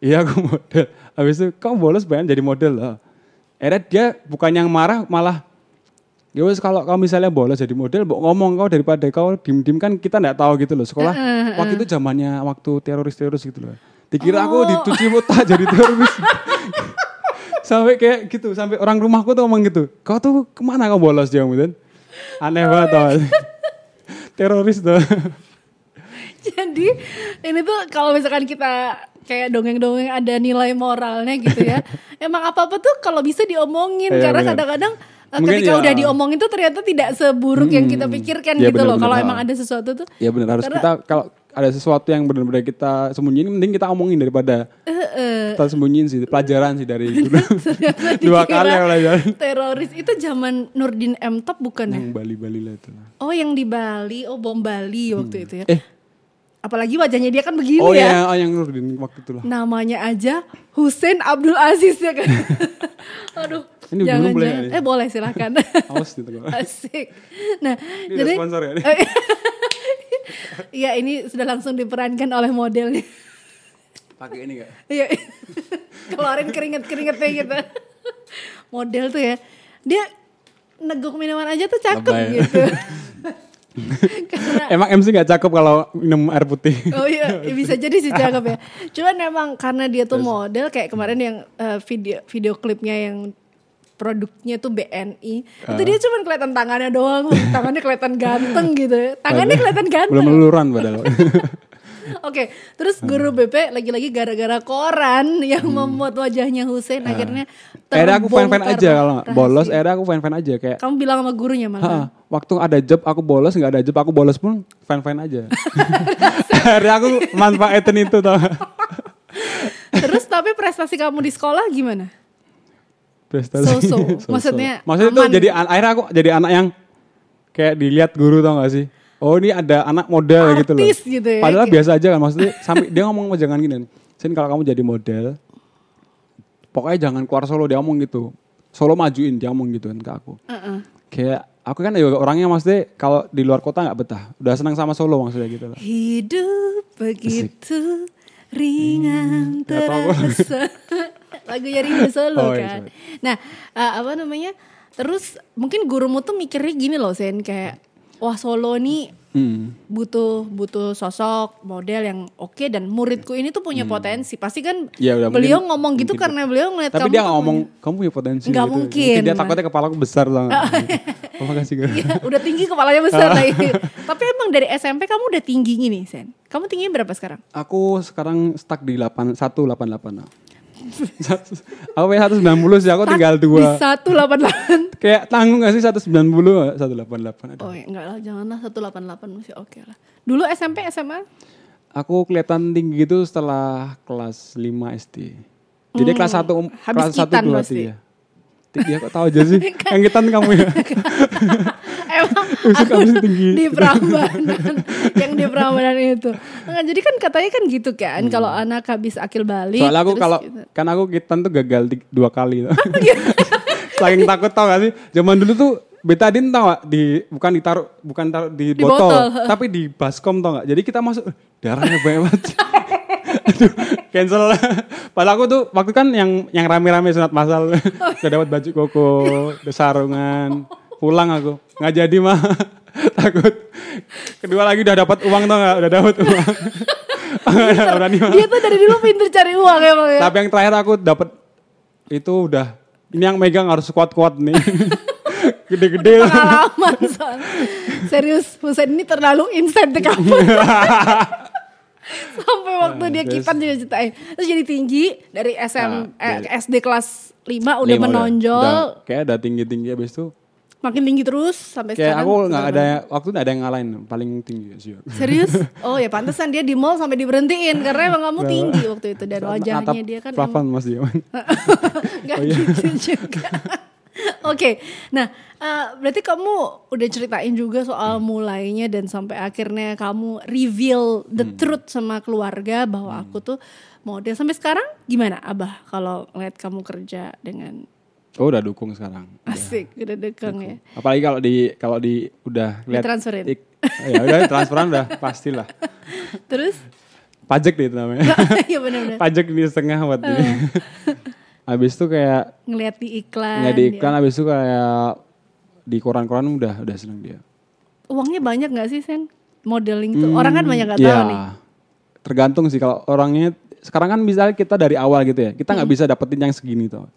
Iya aku model. Habis itu kau bolos banyak jadi model lah. Akhirnya dia bukan yang marah malah Ya wes kalau kau misalnya bolos jadi model, mbok ngomong kau daripada kau dim-dim kan kita nggak tahu gitu loh sekolah. waktu itu zamannya waktu teroris-teroris gitu loh. Dikira aku dicuci muta [laughs] jadi teroris. sampai kayak gitu, sampai orang rumahku tuh ngomong gitu. Kau tuh ke mana kau bolos dia kemudian? Aneh banget tau. [laughs] teroris tuh. [laughs] Jadi ini tuh kalau misalkan kita kayak dongeng-dongeng ada nilai moralnya gitu ya. [laughs] Emang apa-apa tuh kalau bisa diomongin Iya, karena kadang-kadang eh, Mungkin ketika ya. udah diomongin tuh ternyata tidak seburuk yang kita pikirkan Iya, gitu loh. benar-benar. Kalau emang ada sesuatu tuh ya benar harus Karena- kita kalau ada sesuatu yang benar-benar kita sembunyiin mending kita omongin daripada kita sembunyiin sih pelajaran sih dari [laughs] dulu. dua kali ya pelajaran. teroris itu zaman Nurdin M Top bukan ya? Yang Bali-Bali lah itu. Oh yang di Bali, oh bom Bali waktu itu ya. Eh, Apalagi wajahnya dia kan begini oh ya. ya, oh, yang Nurdin waktu itu lah. Namanya aja Hussein Abdul Aziz ya kan. [laughs] Aduh. Ini jangan, boleh jangan. nih? Eh boleh silakan. [laughs] Awas gitu kok. Asik. Nah, Ini jadi sponsor ya? [laughs] Iya ini sudah langsung diperankan oleh modelnya. Pakai ini gak? Iya. Keluarin keringet-keringetnya gitu. Model tuh ya. Dia neguk minuman aja tuh cakep Lebay. gitu. [laughs] Emang MC gak cakep kalau minum air putih? Oh iya, [laughs] bisa jadi sih cakep ya. Cuman emang karena dia tuh model kayak kemarin yang eh, video video klipnya yang produknya tuh BNI. Itu dia cuman kelihatan tangannya doang, tangannya kelihatan ganteng gitu. Tangannya kelihatan ganteng. Belum luluran padahal. [laughs] Oke, terus guru BP lagi-lagi gara-gara koran yang membuat wajahnya Hussein akhirnya Akhirnya aku fan-fan aja kalau bolos, akhirnya aku fan-fan aja kayak Kamu bilang sama gurunya Ha, malah. waktu ada job aku bolos, nggak ada job aku bolos pun fan-fan aja. [laughs] akhirnya aku manfaatin itu tau. Terus tapi prestasi kamu di sekolah gimana? Prestasi. So-so. [laughs] So-so. Maksudnya Maksudnya itu aman. jadi an- akhirnya aku jadi anak yang kayak dilihat guru tau gak sih? Oh ini ada anak model gitu loh. Artis gitu ya, Padahal kayak- biasa aja kan maksudnya sampai dia ngomong "Oh, jangan gini. Sin kalau kamu jadi model pokoknya jangan keluar Solo dia ngomong gitu. Solo majuin dia ngomong gitu kan ke aku. Heeh. Kayak aku kan juga orangnya maksudnya kalau di luar kota nggak betah. Udah senang sama Solo maksudnya gitu loh. Hidup begitu ringan Nggak tahu aku. terasa. [laughs] Lagunya Ringo Solo Oh, iya, kan. Nah, eh, apa namanya? Terus mungkin gurumu tuh mikirnya gini loh, Sen kayak wah Solo nih Hmm. butuh butuh sosok model yang oke dan muridku ini tuh punya potensi. Pasti kan Ya, udah, beliau mungkin- ngomong gitu mungkin karena beliau ngeliat Tapi kamu dia ngomong punya- kamu punya potensi. Nggak gitu. mungkin. dia takutnya kepalaku besar lah. oh, makasih guru. Iya, udah tinggi kepalanya besar [laughs] lagi. Tapi emang dari SMP kamu udah tinggi gini, Sen. Kamu tingginya berapa sekarang? Aku sekarang stuck di 8 188. nah aku punya 190 sih, aku tinggal dua. Di 188. Kayak tanggung gak sih 190, 188. Aduh. Oh ya, enggak lah, janganlah 188 masih oke okay lah. Dulu SMP, SMA? Aku kelihatan tinggi gitu setelah kelas 5 SD. Jadi hmm, kelas 1 kelas 1 2 3 cantik ya kok tahu aja sih? [laughs] Kangetan kamu ya? [laughs] Emang [laughs] aku tinggi. di Prambanan yang di Prambanan itu. Nah, jadi kan katanya kan gitu kan hmm. kalau anak habis akil balik soalnya aku kalau gitu. kan aku kita tuh gagal dua kali. Oh, gitu. Saking takut tau gak sih? Zaman dulu tuh betadin tau gak? Di bukan ditaruh bukan taruh di, di botol, botol. tapi di baskom tau gak? Jadi kita masuk eh, darahnya banyak banget. Aduh, cancel. Padahal aku tuh waktu kan yang yang rame-rame sunat masal. Udah dapat baju koko, udah sarungan. Pulang aku. nggak jadi mah. Takut. Kedua lagi udah dapat uang tau gak? Udah dapat uang. Nggak berani. Dia tuh dari dulu pinter cari uang emang ya. Tapi yang terakhir aku dapat itu udah ini yang megang harus kuat-kuat nih. [laughs] Gede-gede. Pengalaman. Serius, Husain ini terlalu instan kamu. [laughs] [laughs] Sampai waktu dia terus? kipan juga ceritain. Terus jadi tinggi dari SM Ah, eh, SD kelas 5 udah Lima menonjol. Udah, kayak udah tinggi-tinggi habis itu. Makin tinggi terus sampai Kayak sekarang. aku nggak ada waktu nggak ada yang ngalahin paling tinggi sih. Serius? [laughs] Oh ya pantesan dia di mall sampai diberhentiin karena emang kamu tinggi waktu itu dan wajahnya dia kan plafon Mas Diawan. [laughs] Gak Oh, iya. gitu juga. [laughs] Oke, nah eh, berarti kamu udah ceritain juga soal Hmm. mulainya dan sampai akhirnya kamu reveal the Hmm. truth sama keluarga bahwa aku tuh model. Sampai sekarang gimana Abah kalau ngeliat kamu kerja dengan Oh udah dukung sekarang. asik, udah dekeng ya. Apalagi kalau di kalau di udah lihat Ditransferin. ik- ya udah transferan udah pastilah. Terus? Pajak deh itu namanya. [laughs] Iya benar-benar. Pajak di setengah buat ini. [laughs] Habis itu kayak Ngeliat di iklan. nggak di dia. iklan habis itu kayak di koran-koran udah udah seneng dia. Uangnya banyak nggak sih Sen? Modeling tuh. Orang kan banyak nggak Iya, tahu nih. Tergantung sih kalau orangnya sekarang kan misalnya kita dari awal gitu ya, kita nggak bisa dapetin yang segini tuh.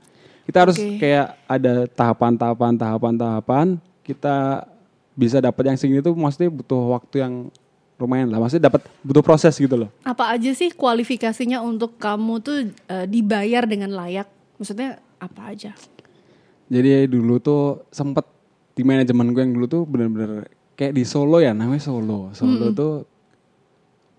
Kita harus Hmm. Oke. kayak ada tahapan-tahapan, tahapan-tahapan. Kita bisa dapat yang segini tuh maksudnya butuh waktu yang lumayan lah. Maksudnya dapat butuh proses gitu loh. Apa aja sih kualifikasinya untuk kamu tuh eh, dibayar dengan layak? Maksudnya apa aja? Jadi dulu tuh sempet di manajemen gue yang dulu tuh bener-bener kayak di Solo ya namanya Solo. Solo tuh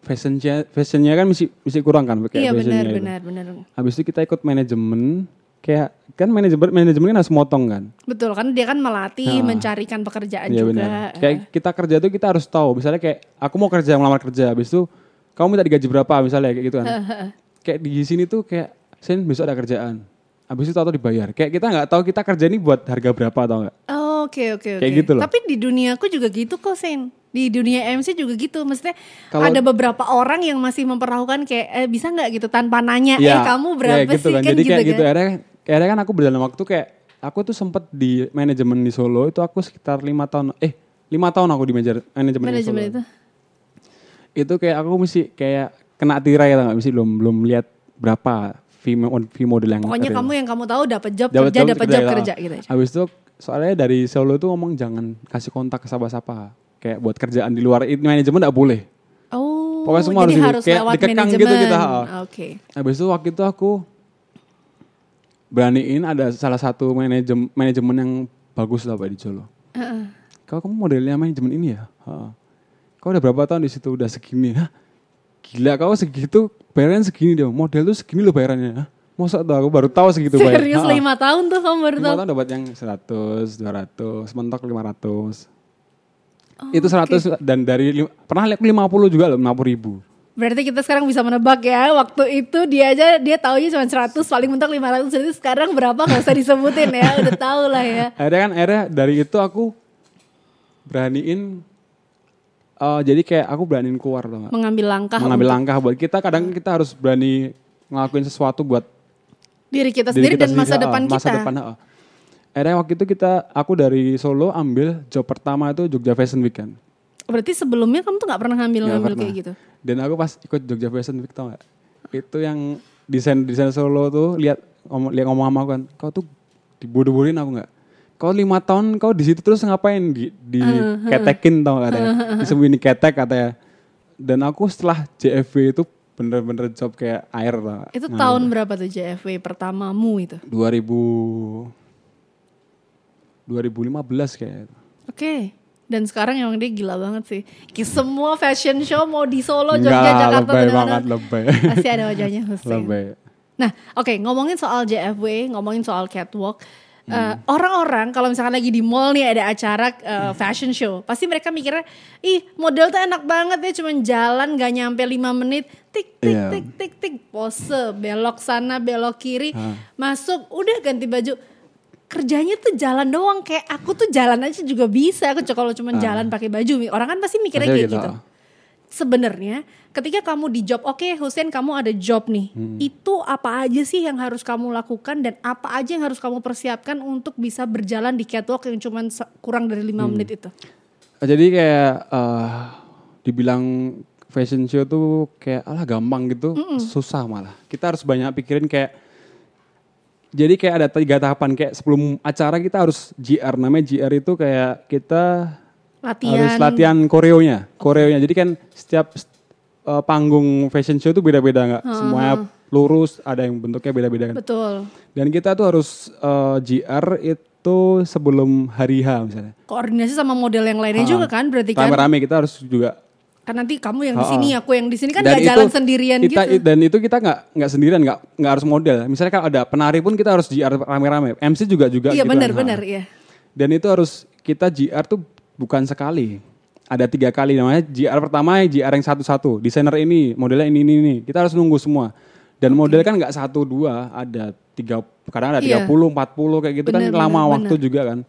fashionnya fashionnya kan mesti mesti kurang kan kayak iya fashionnya benar itu. benar benar. Habis itu kita ikut manajemen kayak kan manajemen manajemen kan harus motong kan. Betul kan dia kan melatih, Nah. mencarikan pekerjaan Iya juga. benar. Kayak kita kerja tuh kita harus tahu. Misalnya kayak aku mau kerja melamar kerja, habis itu kamu minta digaji berapa misalnya kayak gitu kan. [laughs] kayak di sini tuh kayak Sen besok ada kerjaan. Habis itu tahu dibayar. Kayak kita nggak tahu kita kerja ini buat harga berapa atau enggak. Oh, Oke oke oke. Kayak gitu loh. Tapi di dunia aku juga gitu kok Sen. Di dunia MC juga gitu. Maksudnya Kalau- ada beberapa orang yang masih memperlakukan kayak eh, bisa nggak gitu tanpa nanya eh kamu berapa ya, gitu sih kan. kan Jadi gitu kayak kan. gitu. Akhirnya, akhirnya kan aku berjalan waktu kayak aku tuh sempet di manajemen di Solo itu aku sekitar lima tahun eh lima tahun aku di manajer- manajemen, di Solo. Manajemen itu. itu kayak aku mesti kayak kena tirai atau nggak mesti belum belum lihat berapa fee, fee model yang Pokoknya kamu yang kamu tahu dapat job Dapat kerja, dapat job kerja gitu aja. Habis itu soalnya dari Solo tuh ngomong jangan kasih kontak ke siapa-siapa. Kayak buat kerjaan di luar ini manajemen nggak boleh. Oh. Pokoknya semua jadi harus, harus kayak lewat dikekang manajemen. gitu kita. Oke. Habis itu waktu itu aku beraniin ada salah satu manajemen manajemen yang bagus lah Pak di Jolo. Heeh. Kau kamu modelnya manajemen ini ya? Ha. Kau udah berapa tahun di situ udah segini? Hah? Gila kau segitu bayarannya segini dia. Model tuh segini loh bayarannya. Hah? Masa tuh aku baru tahu segitu bayar. Serius lima tahun tuh kamu baru Lima tahu. tahun dapat yang 100, 200, mentok 500. Oh, itu 100 dan dari pernah lihat 50 juga loh, 50 ribu. Berarti kita sekarang bisa menebak ya. Waktu itu dia aja dia taunya cuma 100 paling mentok 500. Jadi sekarang berapa nggak usah disebutin ya. [laughs] Udah tahu lah ya. Akhirnya kan akhirnya dari itu aku beraniin eh, jadi kayak aku beraniin keluar loh. Mengambil langkah Mengambil untuk langkah buat kita kadang kita harus berani ngelakuin sesuatu buat diri kita diri sendiri kita dan masa sendiri, depan ha, masa kita. depan, ha. Akhirnya waktu itu kita aku dari Solo ambil job pertama itu Jogja Fashion Week kan. Berarti sebelumnya kamu tuh nggak pernah ngambil-ngambil Nggak kayak pernah. gitu. Dan aku pas ikut Jogja Fashion Week tau gak? Itu yang desain desain Solo tuh lihat ngomong lihat ngomong sama aku kan, kau tuh dibodoh-bodohin aku nggak? Kau lima tahun kau di situ terus ngapain di, di ketekin tau gak katanya? Disembunyi ketek katanya. Dan aku setelah JFW itu bener-bener job kayak air gak? Itu tahun berapa tuh JFW pertamamu itu? 2000 2015 kayak Oke. Dan sekarang emang dia gila banget sih. Semua fashion show mau di Solo, Jogja, lah, Jakarta, lebay banget, lebay. Pasti ada wajahnya Hussein. [laughs] Lebay. Nah, oke ngomongin soal JFW, ngomongin soal catwalk. Hmm. eh, Orang-orang kalau misalkan lagi di mall nih ada acara eh, fashion show, pasti mereka mikirnya, ih model tuh enak banget ya, cuman jalan gak nyampe 5 menit, tik tik Iya. tik tik tik, pose, belok sana, belok kiri, Hah. masuk, udah ganti baju. Kerjanya tuh jalan doang, kayak aku tuh jalan aja juga bisa, aku kalau cuman jalan pakai baju, orang kan pasti mikirnya kayak gitu. gitu sebenarnya ketika kamu di job, oke Hussein kamu ada job nih, Hmm. itu apa aja sih yang harus kamu lakukan dan apa aja yang harus kamu persiapkan untuk bisa berjalan di catwalk yang cuman se- kurang dari lima Hmm. menit itu? Jadi kayak eh, dibilang fashion show tuh kayak alah gampang gitu, susah malah. Kita harus banyak pikirin kayak jadi kayak ada tiga tahapan kayak sebelum acara kita harus GR namanya GR itu kayak kita Latihan. harus latihan koreonya, koreonya. Jadi kan setiap eh, panggung fashion show itu beda-beda nggak? Semuanya lurus, ada yang bentuknya beda-beda kan. Betul. Dan kita tuh harus eh, GR itu sebelum hari H misalnya. Koordinasi sama model yang lainnya Ha. juga kan berarti kan? Rame-rame kita harus juga Kan nanti kamu yang di sini, aku yang di sini kan Dan gak itu jalan sendirian kita, gitu. Dan itu kita nggak nggak sendirian, nggak nggak harus model. Misalnya kalau ada penari pun kita harus GR rame-rame. MC juga juga. Iya gitu kan. benar-benar iya. Dan itu harus kita GR tuh bukan sekali. Ada tiga kali namanya GR pertama GR yang satu-satu. Desainer ini, modelnya ini ini ini. Kita harus nunggu semua. Dan model kan nggak satu dua, ada tiga kadang ada Iya. 30, 40 kayak gitu Benar, kan lama benar, waktu juga kan.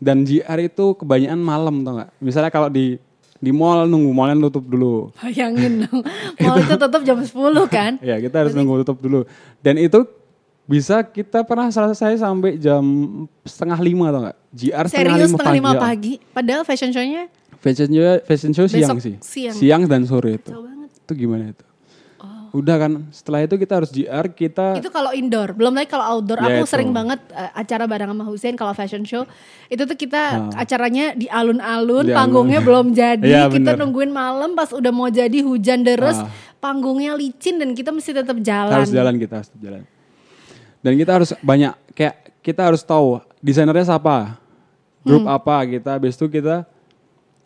Dan GR itu kebanyakan malam tau nggak? Misalnya kalau di di mall nunggu mallnya tutup dulu. Bayangin dong. [laughs] Mall itu tutup jam 10 kan? [laughs] Ya kita harus nunggu tutup dulu. Dan itu bisa kita pernah selesai sampai jam setengah lima atau enggak? GR setengah Serius lima setengah pagi. lima ya. pagi. Padahal fashion show-nya Fashion show, fashion show siang sih. siang. dan sore itu. banget. Itu gimana itu? Udah kan, setelah itu kita harus GR, kita Itu kalau indoor, belum lagi kalau outdoor. Ya, aku itu. sering banget uh, acara bareng sama Hussein kalau fashion show. Itu tuh kita acaranya di alun-alun, Di panggungnya belum [laughs] jadi. Iya, kita bener. nungguin malam pas udah mau jadi hujan deres, Ah. panggungnya licin dan kita mesti tetap jalan. harus jalan kita harus jalan. Dan kita harus banyak kayak kita harus tahu desainernya siapa, grup Hmm. apa kita. Habis itu kita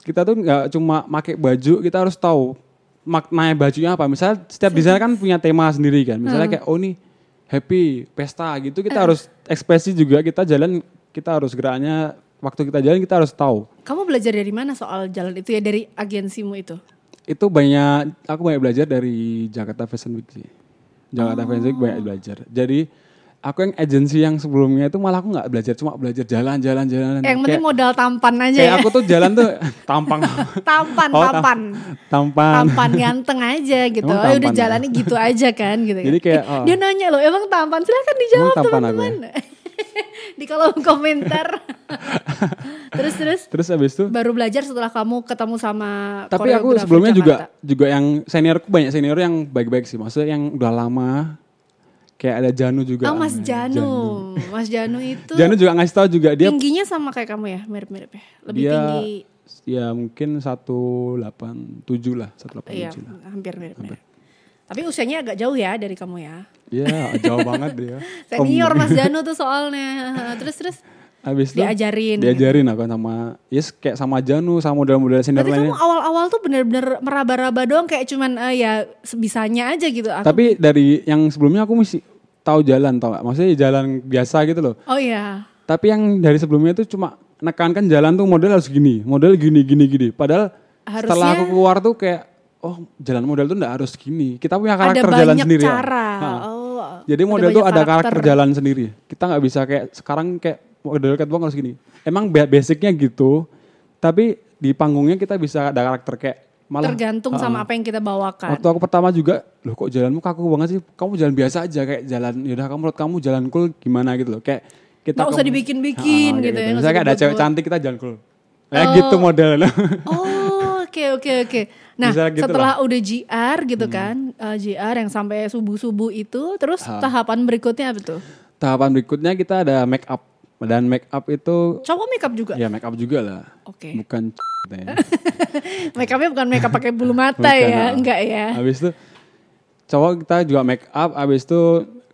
kita tuh nggak cuma pakai baju, kita harus tahu maknanya bajunya apa. Misalnya setiap desainer kan punya tema sendiri kan. Misalnya Hmm. kayak oh nih happy pesta gitu kita harus ekspresi juga kita jalan kita harus geraknya waktu kita jalan kita harus tahu. Kamu belajar dari mana soal jalan itu ya dari agensimu itu? Itu banyak aku banyak belajar dari Jakarta Fashion Week sih. Jakarta Fashion Week banyak belajar. Jadi aku yang agensi yang sebelumnya itu malah aku nggak belajar cuma belajar jalan-jalan jalan. Yang penting modal tampan aja kayak ya. aku tuh jalan tuh [laughs] tampang. tampan, Oh, tam- tampan. tampan. tampan ganteng aja gitu. Emang Oh, udah tampan ya? jalannya gitu aja kan gitu. Jadi kan. kayak, oh. dia nanya loh, emang tampan? Silakan dijawab tampan ya? teman-teman. [laughs] Di kolom komentar. [laughs] terus terus Terus habis itu baru belajar setelah kamu ketemu sama tapi aku sebelumnya juga juga yang seniorku banyak senior yang baik-baik sih. Maksudnya yang udah lama kayak ada Janu juga. Oh Mas namanya, Janu. Mas Janu itu Janu juga ngasih tahu juga dia tingginya sama kayak kamu ya, mirip-mirip ya. Lebih Dia- tinggi ya mungkin 187 lah, 187 Iya, lah. hampir mirip. Tapi usianya agak jauh ya dari kamu ya. Iya, jauh banget dia. [laughs] Senior Mas Danu [laughs] tuh soalnya. [laughs] Terus terus Habis itu diajarin. diajarin aku sama yes kayak sama Janu sama model-model senior Berarti kamu awal-awal tuh bener-bener meraba-raba doang kayak cuman eh, ya sebisanya aja gitu. Aku- Tapi dari yang sebelumnya aku mesti tahu jalan tau gak? Maksudnya jalan biasa gitu loh. oh iya. Tapi yang dari sebelumnya itu cuma nekankan jalan tuh model harus gini, model gini gini gini. Padahal setelah Harusnya- aku keluar tuh kayak oh jalan model tuh enggak harus gini. Kita punya Ada karakter jalan banyak sendiri. ya. cara. Ha. Oh. Jadi model tuh banyak ada karakter jalan sendiri. Kita nggak bisa kayak sekarang kayak model catwalk harus gini. Emang ba- basicnya gitu, tapi di panggungnya kita bisa ada karakter kayak malah Tergantung sama apa yang kita bawakan. Waktu aku pertama juga, loh kok jalanmu kaku banget sih? Kamu jalan biasa aja kayak jalan, yaudah kamu menurut kamu jalan cool gimana gitu loh. Kayak kita Nggak usah dibikin-bikin Ha, gitu ya, nggak Misalnya kayak ada cewek cantik kita jalan cool. Kayak gitu modelnya. [laughs] Oh, oke oke oke. Nah, gitu setelah udah GR gitu kan, eh, GR yang sampai subuh-subuh itu, terus tahapan berikutnya apa tuh? Tahapan berikutnya kita ada make up. Dan make up itu Cowok makeup juga. ya make up juga lah. Oke. Bukan ya. [laughs] Makeupnya bukan makeup pakai bulu mata Bukan, ya, ah. enggak ya? Habis itu cowok kita juga make up, habis itu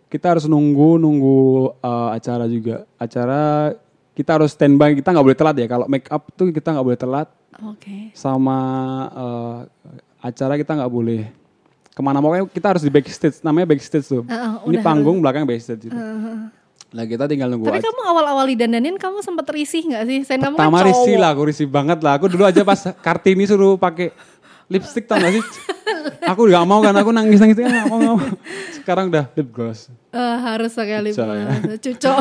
kita harus nunggu nunggu uh, acara juga. Acara kita harus standby, kita nggak boleh telat ya. Kalau make up tuh kita nggak boleh telat Oke. sama uh, acara kita nggak boleh ke mana mau kita harus di backstage namanya backstage tuh. Ah, ah, Ini panggung belakang backstage gitu. Lah kita tinggal nunggu Tapi aja. kamu awal-awal didandanin kamu sempat risih nggak sih? Saya kamu kan Pertama cowok. risih lah, aku risih banget lah. Aku dulu aja pas Kartini suruh pakai lipstick tau gak sih? aku gak mau kan, aku nangis-nangis kan gak mau, gak mau. Sekarang udah lip gloss. Eh, harus pakai lip ya. gloss. Cucok.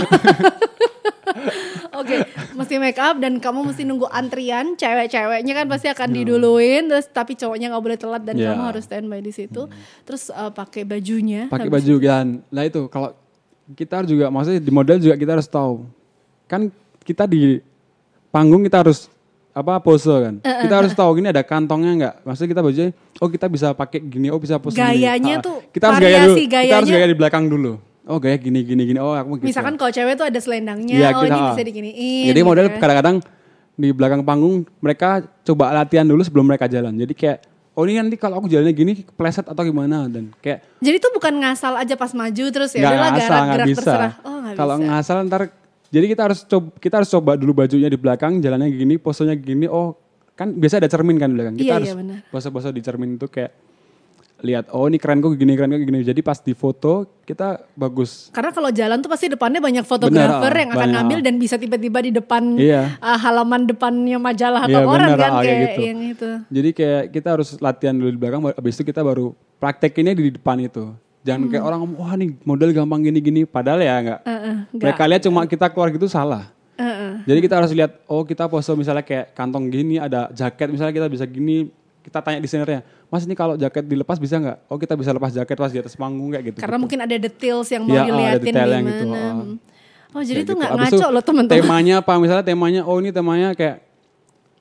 Oke, mesti make up dan kamu mesti nunggu antrian. Cewek-ceweknya kan pasti akan diduluin, terus tapi cowoknya nggak boleh telat dan Iya. kamu harus standby di situ. Terus eh, pakai bajunya. Pakai baju kan. Lah itu kalau kita juga maksudnya di model juga kita harus tahu. Kan kita di panggung kita harus apa pose kan. Eh, kita harus tahu gini ada kantongnya nggak. Maksudnya kita bajunya oh kita bisa pakai gini, oh bisa pose gini. Gayanya Ah, tuh, kita harus gaya dulu. variasi Kita harus gayanya. gaya di belakang dulu. Oh gaya gini gini gini. Oh aku gitu. Misalkan kalau cewek tuh ada selendangnya, Iya, oh kita- ini bisa diginiin. Jadi gitu model kan. kadang-kadang di belakang panggung mereka coba latihan dulu sebelum mereka jalan. Jadi kayak oh ini nanti kalau aku jalannya gini pleset atau gimana dan kayak Jadi tuh bukan ngasal aja pas maju terus ya udahlah ngasal gerak, bisa. terserah. Oh Kalau bisa. ngasal ntar jadi kita harus coba kita harus coba dulu bajunya di belakang jalannya gini posenya gini oh kan biasa ada cermin kan di belakang kita Iya, harus iya, pose-pose di cermin itu kayak lihat oh ini keren kok gini keren kok gini jadi pas di foto kita bagus Karena kalau jalan tuh pasti depannya banyak fotografer Bener, ah, yang akan banyak, ngambil ah. dan bisa tiba-tiba di depan Iya. ah, halaman depannya majalah atau Iya, koran bener, kan ah, kayak kayak gitu. yang itu. Jadi kayak kita harus latihan dulu di belakang, habis itu kita baru praktekinnya di depan itu. Jangan kayak orang wah nih model gampang gini-gini. Padahal ya enggak. Hmm. Heeh, enggak. Mereka lihat cuma kita keluar gitu salah. Heeh. Jadi kita harus lihat, oh kita pose misalnya kayak kantong gini, ada jaket misalnya kita bisa gini. Kita tanya desainernya, mas ini kalau jaket dilepas bisa nggak? Oh kita bisa lepas jaket pas di atas panggung kayak gitu. Karena mungkin ada details yang mau ada diliatin detail yang gimana. gitu, ah. Oh jadi Kayak tuh gitu. nggak ngaco itu loh teman-teman. Temanya apa? Misalnya temanya, oh ini temanya kayak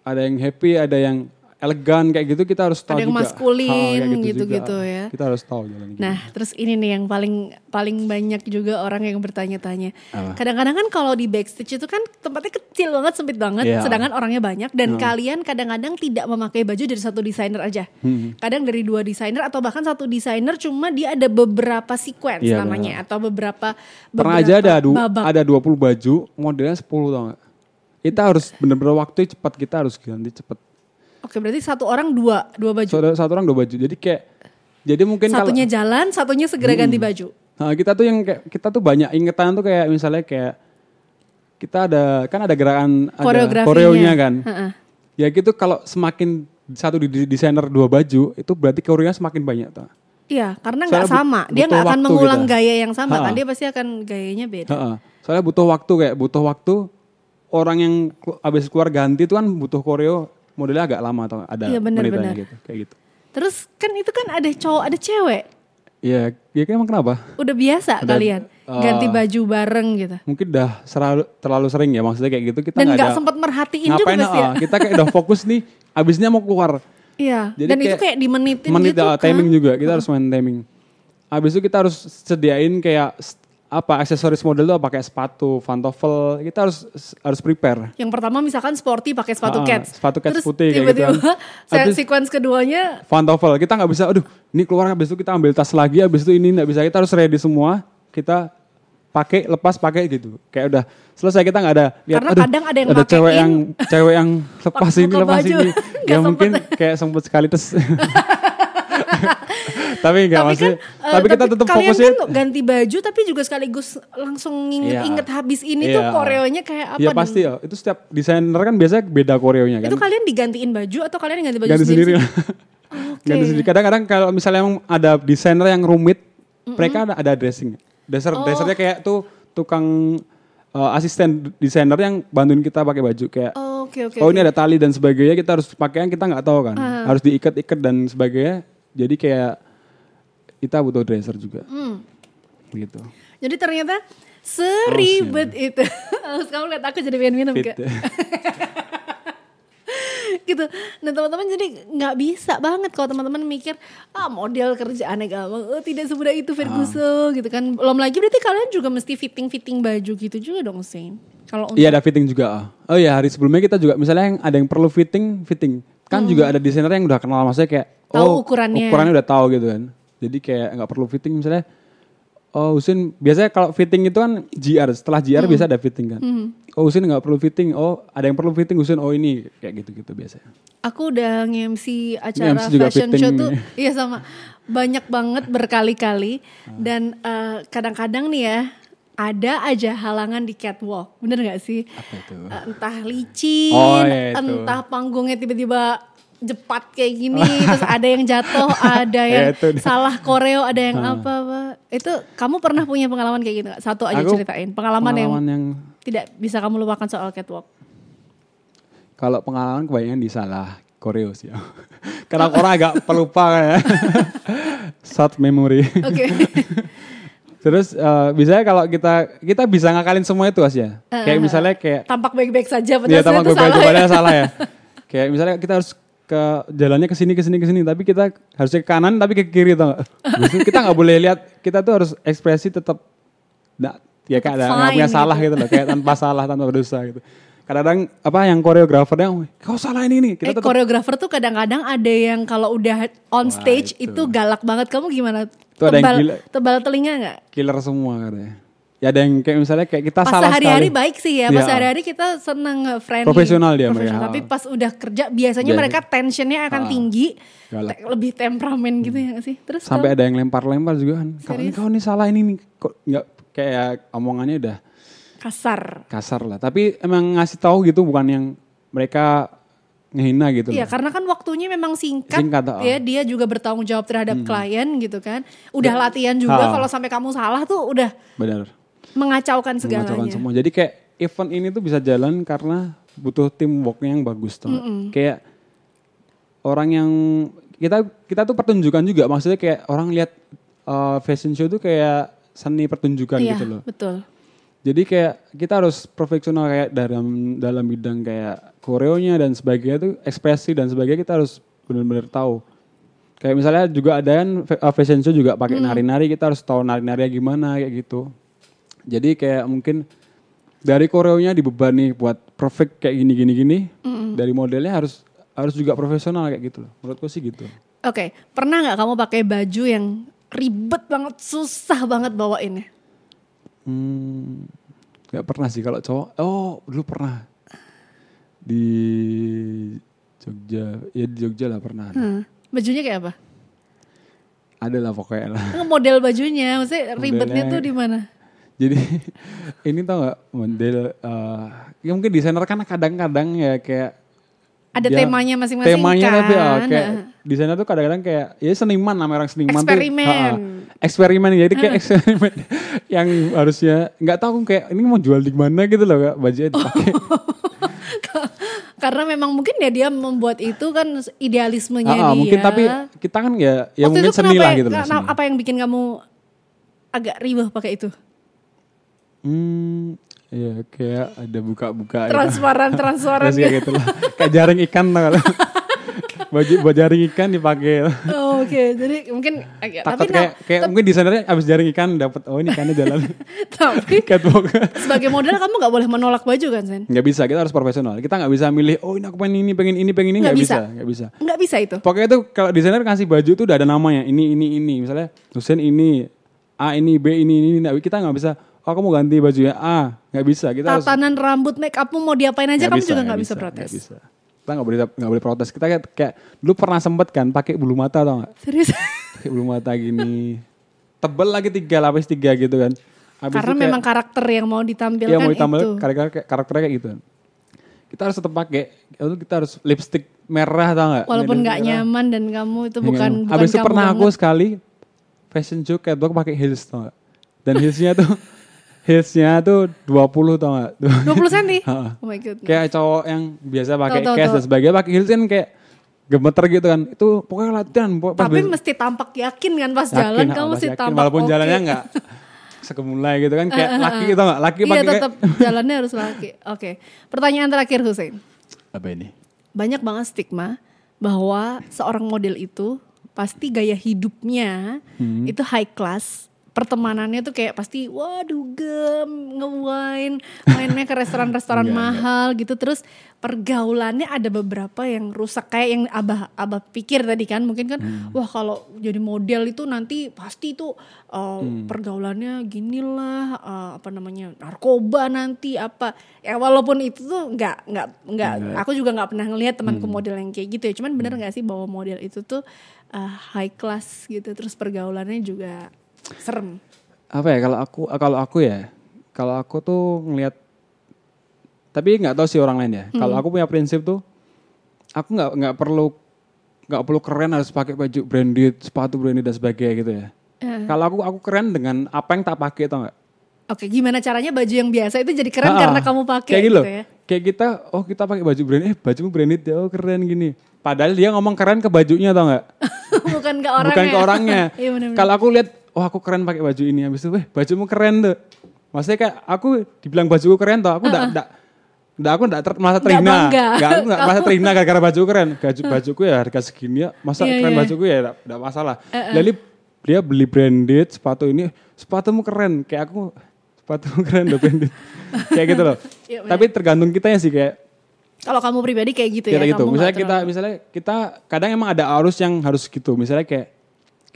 ada yang happy, ada yang elegan kayak gitu kita harus tahu Ada yang juga. maskulin, kayak gitu-gitu juga. ya. Kita harus tahu jalan gitu. Nah, terus ini nih yang paling paling banyak juga orang yang bertanya-tanya. Kadang-kadang kan kalau di backstage itu kan tempatnya kecil banget, sempit banget, Iya. sedangkan orangnya banyak dan kalian kadang-kadang tidak memakai baju dari satu desainer aja. Hmm. Kadang dari dua desainer atau bahkan satu desainer cuma dia ada beberapa sequence Iya, namanya atau beberapa Pernah aja ada du babak. ada 20 baju, modelnya 10 tau gak? Kita harus bener-bener waktu cepat, kita harus ganti cepat. Oke, berarti satu orang dua, dua baju. Satu, satu orang dua baju. Jadi kayak jadi mungkin kalau Satunya jalan, satunya segera ganti baju. Nah, kita tuh yang kayak kita tuh banyak ingetan tuh kayak misalnya kayak kita ada kan ada gerakan ada koreonya kan. Heeh. Ya gitu kalau semakin satu di desainer dua baju itu berarti koreonya semakin banyak tuh. Iya, karena nggak sama. Dia nggak akan mengulang kita. gaya yang sama kan. Ha-ha. Dia pasti akan gayanya beda. Heeh. Soalnya butuh waktu kayak butuh waktu orang yang ku- abis keluar ganti itu kan butuh koreo modelnya agak lama atau ada benar, menitanya benar. gitu kayak gitu. Terus kan itu kan ada cowok, ada cewek. Iya, ya emang kenapa? Udah biasa Udah, kalian uh, ganti baju bareng gitu. Mungkin udah selalu, terlalu sering ya maksudnya kayak gitu kita Dan nggak ada sempat merhatiin juga pasti ya. ah, kita kayak udah fokus nih abisnya mau keluar. Iya. Jadi Dan itu kayak kayak dimenitin menit gitu ah, kan. timing juga kita harus main timing. Abis itu kita harus sediain kayak apa aksesoris model tuh pakai sepatu, pantofel, kita harus harus prepare. Yang pertama misalkan sporty pakai sepatu Ah, cats. sepatu cats Terus putih kayak gitu tiba-tiba kan. [laughs] sequence keduanya Pantofel, kita nggak bisa, aduh, ini keluar habis itu kita ambil tas lagi, habis itu ini nggak bisa, kita harus ready semua, kita pakai lepas pakai gitu. Kayak udah selesai kita nggak ada lihat Karena aduh, kadang ada yang cewek makein, yang cewek yang lepas ini lepas baju. ini. [laughs] Ya mungkin kayak sempet sekali terus. [laughs] [laughs] tapi enggak tapi masih kan, eh, tapi kita tetap kalian fokusin kan ganti baju tapi juga sekaligus langsung nginget-inget habis ini tuh Iya. koreonya kayak apa Ya dan- pasti ya. Itu setiap desainer kan biasanya beda koreonya kan. Itu kalian digantiin baju atau kalian ganti baju ganti sendiri [laughs] ganti sendiri. Kadang-kadang kalau misalnya emang ada desainer yang rumit, mereka ada ada dressing. Dasar Oh. dasarnya kayak tuh tukang uh, asisten desainer yang bantuin kita pakai baju kayak Oh, Oke oke. oh ini ada tali dan sebagainya kita harus pakai yang kita nggak tahu kan. Harus diikat-ikat dan sebagainya. Jadi kayak kita butuh dresser juga. Hmm. Gitu. Jadi ternyata seribet itu. [laughs] Harus kamu lihat aku jadi pengen minum Fit. Kak. [laughs] gitu. Nah teman-teman jadi nggak bisa banget kalau teman-teman mikir ah model kerjaannya gampang. Oh tidak semudah itu Ferguson gitu kan. Belum lagi berarti kalian juga mesti fitting-fitting baju gitu juga dong sih. Kalau Iya ada fitting juga. ah. Oh iya hari sebelumnya kita juga misalnya yang ada yang perlu fitting, fitting. Kan juga ada desainer yang udah kenal maksudnya kayak Hmm. Tahu oh ukurannya. ukurannya udah tahu gitu kan. Jadi kayak nggak perlu fitting misalnya Oh Husin biasanya kalau fitting itu kan GR setelah GR Hmm. biasa ada fitting kan. Oh Husin nggak perlu fitting. Oh ada yang perlu fitting Husin. Oh ini kayak gitu-gitu biasanya. Aku udah nge-MC acara fashion fitting show tuh [laughs] iya sama banyak banget berkali-kali dan eh, kadang-kadang nih ya ada aja halangan di catwalk. Bener gak sih? Apa itu? Eh, entah licin, Oh, iya, itu. entah panggungnya tiba-tiba jepat kayak gini, terus ada yang jatuh, [laughs] ada yang Ya, itu dia. salah koreo, ada yang apa, apa. Itu kamu pernah punya pengalaman kayak gitu gak? Satu aja Aku ceritain. Pengalaman, yang Pengalaman yang tidak bisa kamu lupakan soal catwalk. kalau pengalaman kebanyakan di salah koreo sih. [laughs] Karena orang agak pelupa kan ya. Short memory. Oke. [laughs] Terus eh, biasanya kalau kita kita bisa ngakalin semua itu Asya. Kayak misalnya kayak Tampak baik-baik saja, padahal tampak itu gue salah ya. padahal salah ya. Kayak misalnya kita harus ke jalannya ke sini ke sini ke sini tapi kita harusnya ke kanan tapi ke kiri tau gak? Justru kita nggak boleh lihat kita tuh harus ekspresi tetap nggak ya kayak ada nggak punya salah gitu. gitu loh kayak tanpa salah tanpa berdosa gitu. Kadang-kadang apa yang koreografernya kau salah ini nih kita eh, tetap koreografer tuh kadang-kadang ada yang kalau udah on stage itu. itu. galak banget. Kamu gimana? Itu ada yang tebal, gila. tebal telinga nggak? killer semua katanya. Ya ada yang kayak misalnya kayak kita Pas salah sehari-hari sekali. baik sih ya. Pas Iya. sehari-hari kita seneng friendly. Profesional dia profesional. mereka. Tapi pas udah kerja biasanya Biasa. mereka tensionnya akan Ah, tinggi. galak. Lebih temperamen gitu ya nggak sih? Terus Sampai ada yang lempar-lempar juga kan. Kalau ini kau ini salah ini nih kok nggak kayak omongannya udah kalau kasar. kasar lah. Tapi emang ngasih tahu gitu bukan yang mereka ngehina gitu Iya karena kan waktunya memang singkat, Singkat, oh. ya dia juga bertanggung jawab terhadap klien gitu kan. Udah latihan juga kalau sampai kamu salah tuh udah Benar. Mengacaukan Mengacaukan segalanya. semua. Jadi kayak event ini tuh bisa jalan karena butuh teamworknya yang bagus tuh. Kayak orang yang kita kita tuh pertunjukan juga maksudnya kayak orang lihat uh, fashion show tuh kayak seni pertunjukan Iya gitu loh. betul. Jadi kayak kita harus profesional kayak dalam dalam bidang kayak koreonya dan sebagainya tuh ekspresi dan sebagainya kita harus benar-benar tahu. Kayak misalnya juga ada kan fa- uh, fashion show juga pakai nari-nari kita harus tahu nari-nari gimana kayak gitu. Jadi kayak mungkin dari koreonya dibebani buat perfect kayak gini gini gini. Dari modelnya harus harus juga profesional kayak gitu loh. Menurutku sih gitu. Oke, pernah nggak kamu pakai baju yang ribet banget, susah banget bawainnya? Hmm, nggak pernah sih kalau cowok. Oh, dulu pernah di Jogja. Ya di Jogja lah pernah. Hmm. Bajunya kayak apa? Ada lah pokoknya lah. Model bajunya, maksudnya ribetnya Modelnya- tuh di mana? Jadi [laughs] ini tau nggak model eh, ya mungkin desainer kan kadang-kadang ya kayak Ada dia- temanya masing-masing temanya kan? tapi ya, kayak Nah. desainer tuh kadang-kadang kayak ya seniman nama orang seniman Eksperimen. tuh ha. eksperimen jadi kayak eksperimen [laughs] yang harusnya nggak tahu kayak ini mau jual di mana gitu loh kak bajunya dipakai [laughs] Karena memang mungkin ya dia membuat itu kan idealismenya Ah, ah, dia. mungkin tapi kita kan ya ya Waktu mungkin itu seni lah ya- gitu loh kenapa- seni. Apa yang bikin kamu agak ribah pakai itu? Hmm, ya kayak ada buka-buka. gitu. Transparan, [laughs] transparan. Terus kayak gitu lah. Kayak jaring ikan tau kalau. [laughs] baju buat jaring ikan dipakai. Oh, Oke, jadi mungkin agak- Takut tapi kayak nah, kayak mungkin desainernya abis jaring ikan dapat oh ini ikannya jalan [laughs] tapi catwalk. sebagai model kamu nggak boleh menolak baju kan, Sen? nggak bisa kita harus profesional. Kita nggak bisa milih oh ini aku pengen ini pengen ini pengen ini Nggak bisa. bisa nggak bisa. Nggak bisa itu. Pokoknya tuh kalau desainer kasih baju tuh udah ada namanya ini ini ini misalnya Husen ini A ini B ini ini, ini. Kita nggak bisa oh aku mau ganti bajunya A nggak bisa kita harus Tatanan rambut, make upmu mau diapain aja, kamu bisa, juga nggak bisa, bisa, protes. nggak bisa. Kita nggak boleh nggak boleh protes. Kita kayak, kayak dulu pernah sempet kan pakai bulu mata tau nggak? Serius? Pakai bulu mata gini, tebel lagi tiga lapis tiga gitu kan. Habis Karena kayak- memang karakter yang mau ditampilkan Iya mau ditambah itu. karakter karakternya kayak gitu. Kita harus tetap pakai. Lalu kita harus lipstick merah tau nggak? Walaupun nggak nyaman dan kamu itu Iya, bukan bukan Habis itu kamu pernah aku banget. sekali fashion show catwalk pakai heels tau gak? Dan heelsnya tuh [laughs] heelsnya tuh 20 tau gak? 20 cm? Oh my god. kayak cowok yang biasa pakai case dan sebagainya pakai heels kan kayak gemeter gitu kan. Itu pokoknya latihan. pokoknya pas Tapi mesti tampak yakin kan pas yakin, jalan kamu mesti yakin. tampak Walaupun oke. jalannya nggak [laughs] segemulai gitu kan kayak laki gitu nggak? Laki Iya pakai kayak- tetap [laughs] jalannya harus laki. Oke. Pertanyaan terakhir Hussein. apa ini? Banyak banget stigma bahwa seorang model itu pasti gaya hidupnya Hmm. itu high class. Pertemanannya tuh kayak pasti waduh gem, ngewine, mainnya ke restoran-restoran [laughs] Enggak, mahal gitu. Terus pergaulannya ada beberapa yang rusak kayak yang abah abah pikir tadi kan mungkin kan Hmm. wah kalau jadi model itu nanti pasti tuh uh, Hmm. pergaulannya ginilah uh, apa namanya narkoba nanti apa ya walaupun itu tuh nggak nggak nggak aku juga nggak pernah ngelihat temanku Hmm. model yang kayak gitu ya cuman bener nggak sih bahwa model itu tuh uh, high class gitu terus pergaulannya juga serem apa ya kalau aku kalau aku ya kalau aku tuh ngelihat tapi nggak tahu sih orang lain ya kalau Hmm. aku punya prinsip tuh aku nggak nggak perlu nggak perlu keren harus pakai baju branded sepatu branded dan sebagainya gitu ya Eh. kalau aku aku keren dengan apa yang tak pakai tau nggak oke gimana caranya baju yang biasa itu jadi keren Ah, karena kamu pakai kayak gitu, gitu loh. ya kayak kita oh kita pakai baju branded eh bajumu branded ya oh keren gini padahal dia ngomong keren ke bajunya tau nggak [laughs] bukan ke orangnya bukan ke orangnya. [laughs] Iya, bener-bener. Kalau aku lihat, oh aku keren pakai baju ini, habis itu, weh bajumu keren tuh. Maksudnya kayak aku dibilang bajuku keren tuh, aku enggak enggak enggak aku enggak ter, merasa terhina. Enggak, aku enggak [laughs] merasa terhina gara-gara baju keren. Baju bajuku ya harga segini ya, masa Iya, keren iya. bajuku ya enggak, masalah. Jadi dia beli branded sepatu ini, sepatumu keren. Kayak aku sepatumu keren udah branded. [laughs] kayak gitu loh. Iya, bener. Tapi tergantung kita ya sih kayak kalau kamu pribadi kayak gitu kita ya gitu. kamu Misalnya kita misalnya kita kadang emang ada arus yang harus gitu. Misalnya kayak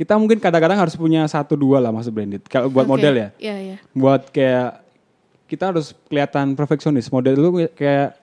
kita mungkin kadang-kadang harus punya satu dua lah masuk branded. Kalau buat Oke, model ya. Iya, iya. Buat kayak kita harus kelihatan perfeksionis. Model itu kayak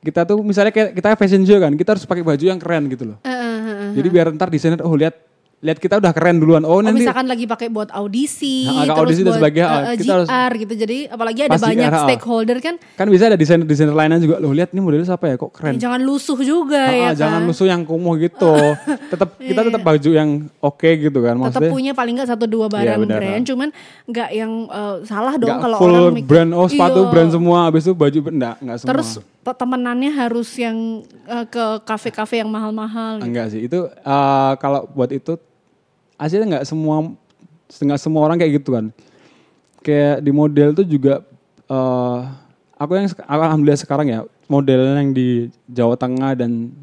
kita tuh misalnya kayak kita fashion show kan, kita harus pakai baju yang keren gitu loh. Eh, eh, eh, eh. Jadi biar ntar desainer oh lihat lihat kita udah keren duluan. Oh, Oh, nanti misalkan lagi pakai buat audisi, Nah, terus audisi dan buat sebagainya, eh, ah, eh, kita harus- GR gitu. Jadi apalagi ada banyak GR, ah. stakeholder kan, kan bisa ada desainer-desainer lainnya juga. Loh lihat nih modelnya siapa ya kok keren. eh, jangan lusuh juga Ah, ya ah, jangan kan. musuh yang kumuh gitu. [laughs] tetap kita tetap baju yang oke gitu kan Tetap maksudnya. punya paling nggak satu dua barang Iya, brand, cuman nggak yang eh, salah dong kalau full orang mikir, brand oh sepatu Iya. brand semua habis itu baju enggak enggak semua. Terus te- temenannya harus yang eh, ke kafe-kafe yang mahal-mahal. gitu. enggak sih. Itu eh, kalau buat itu aslinya enggak semua enggak semua orang kayak gitu kan. Kayak di model tuh juga eh aku yang alhamdulillah sekarang ya model yang di Jawa Tengah dan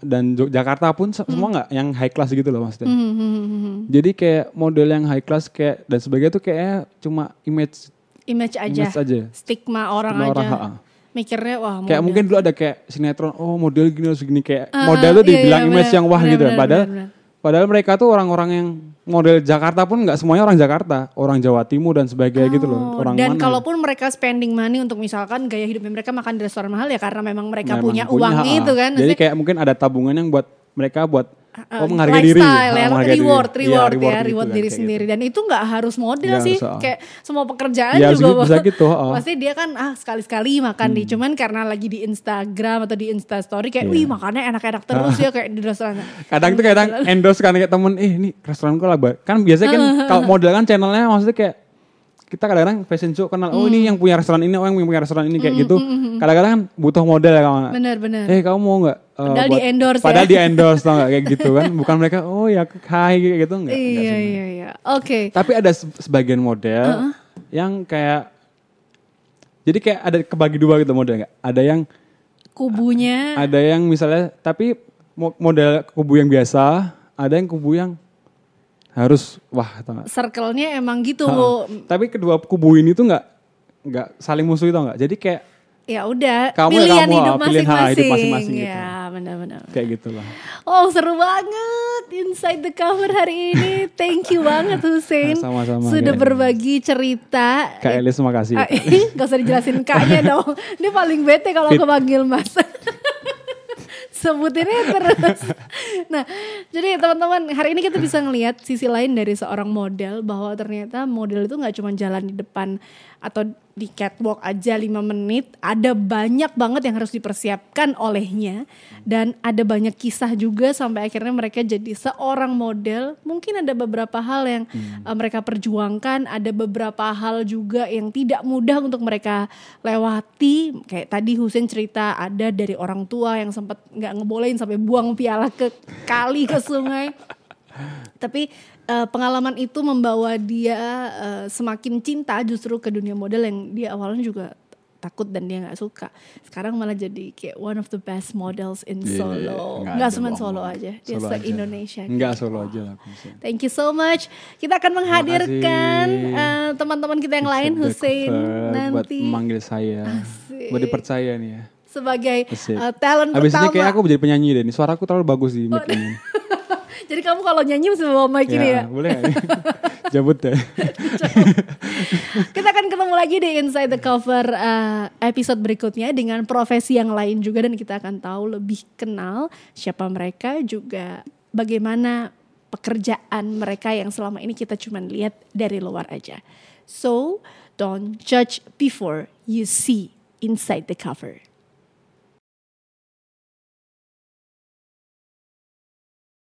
dan Jakarta pun se- semua enggak yang high class gitu loh maksudnya. Hmm, hmm, hmm, hmm, hmm. Jadi kayak model yang high class kayak dan sebagainya tuh kayak cuma image Image aja, image aja. stigma orang Stigma aja. orang, ha-ha. Mikirnya wah Kayak model. mungkin dulu ada kayak sinetron, oh model gini harus gini kayak Ah, model tuh iya, dibilang iya, image yang wah benar, gitu kan. benar, Padahal benar, benar. Padahal mereka tuh orang-orang yang model Jakarta pun nggak semuanya orang Jakarta, orang Jawa Timur dan sebagainya gitu loh. Oh, Orang dan mana. kalaupun mereka spending money untuk misalkan gaya hidupnya mereka makan di restoran mahal ya karena memang mereka Memang punya uang ha-ha. itu kan. Jadi Maksudnya, kayak mungkin ada tabungan yang buat mereka buat uh, oh menghargai diri, ya, menghargai diri. reward, Iya, reward, ya, gitu reward kan, diri sendiri. gitu. Dan itu nggak harus model Nggak sih, harus, ha. kayak semua pekerjaan Iya, juga. bisa [laughs] gitu, ha. Pasti dia kan ah sekali-sekali makan nih, cuman karena lagi di Instagram atau di Insta Story kayak, Hmm. Iya. wih makannya enak-enak terus ya kayak di restoran. Kadang tuh kadang endorse kan kayak temen, eh ini restoran lah, Bar." kan biasanya kan [laughs] kalau model kan channelnya maksudnya kayak kita kadang-kadang fashion show kenal, oh Hmm. ini yang punya restoran ini, oh yang punya restoran ini kayak gitu. Kadang-kadang kan butuh model ya kawan. Bener-bener. Eh kamu mau nggak? eh, Padahal buat- di-endorse ya. Padahal di endorse tau nggak kayak gitu kan? Bukan mereka, oh ya hai kayak gitu nggak? nggak Iya semua. iya iya. Oke. Tapi ada se- sebagian model yang kayak, jadi kayak ada kebagi dua gitu model nggak? Ada yang Kubunya ada yang misalnya tapi mo- model kubu yang biasa, ada yang kubu yang harus wah? Circle-nya emang gitu. Ha. Tapi kedua kubu ini tuh nggak nggak saling musuh itu nggak. Jadi kayak Ya udah, Kamu ya pilihan kamu, hidup ah, masing-masing. hidup masing-masing gitu. Ya, benar-benar. kayak gitulah. Oh seru banget Inside the Cover hari ini Thank you banget Hussein [laughs] Sama-sama, Sudah Kak. berbagi cerita Kak Elis makasih. [laughs] Ah, Gak usah dijelasin kaknya dong Dia paling bete kalau aku panggil mas [laughs] Sebutinnya terus. [laughs] Nah jadi teman-teman Hari ini kita bisa ngelihat sisi lain dari seorang model Bahwa ternyata model itu gak cuma jalan di depan Atau di catwalk aja 5 menit Ada banyak banget yang harus dipersiapkan olehnya. Dan ada banyak kisah juga Sampai akhirnya mereka jadi seorang model. Mungkin ada beberapa hal yang uh, mereka perjuangkan Ada beberapa hal juga yang tidak mudah untuk mereka lewati. Kayak tadi Husin cerita ada dari orang tua yang sempat nggak ngebolehin sampai buang piala ke kali ke sungai tapi eh, pengalaman itu membawa dia eh, semakin cinta justru ke dunia model yang dia awalnya juga takut dan dia nggak suka. Sekarang malah jadi kayak one of the best models in Iya, Solo. nggak Nggak ada cuma. Solo aja, dia se. Indonesia. Enggak solo aja lah. Thank you so much. Kita akan menghadirkan eh, teman-teman kita yang lain, Hussein cover Buat nanti memanggil saya. Buat dipercaya nih ya. sebagai Asik. eh, talent Habis ini pertama. kayak aku jadi penyanyi deh. Nih suaraku terlalu bagus di mic ini. [laughs] Jadi kamu kalau nyanyi mesti bawa mic ini ya. boleh nggak nih? [laughs] Jabut deh. [laughs] Kita akan ketemu lagi di Inside the Cover uh, episode berikutnya dengan profesi yang lain juga dan kita akan tahu lebih kenal siapa mereka juga bagaimana pekerjaan mereka yang selama ini kita cuma lihat dari luar aja. So, don't judge before you see inside the cover.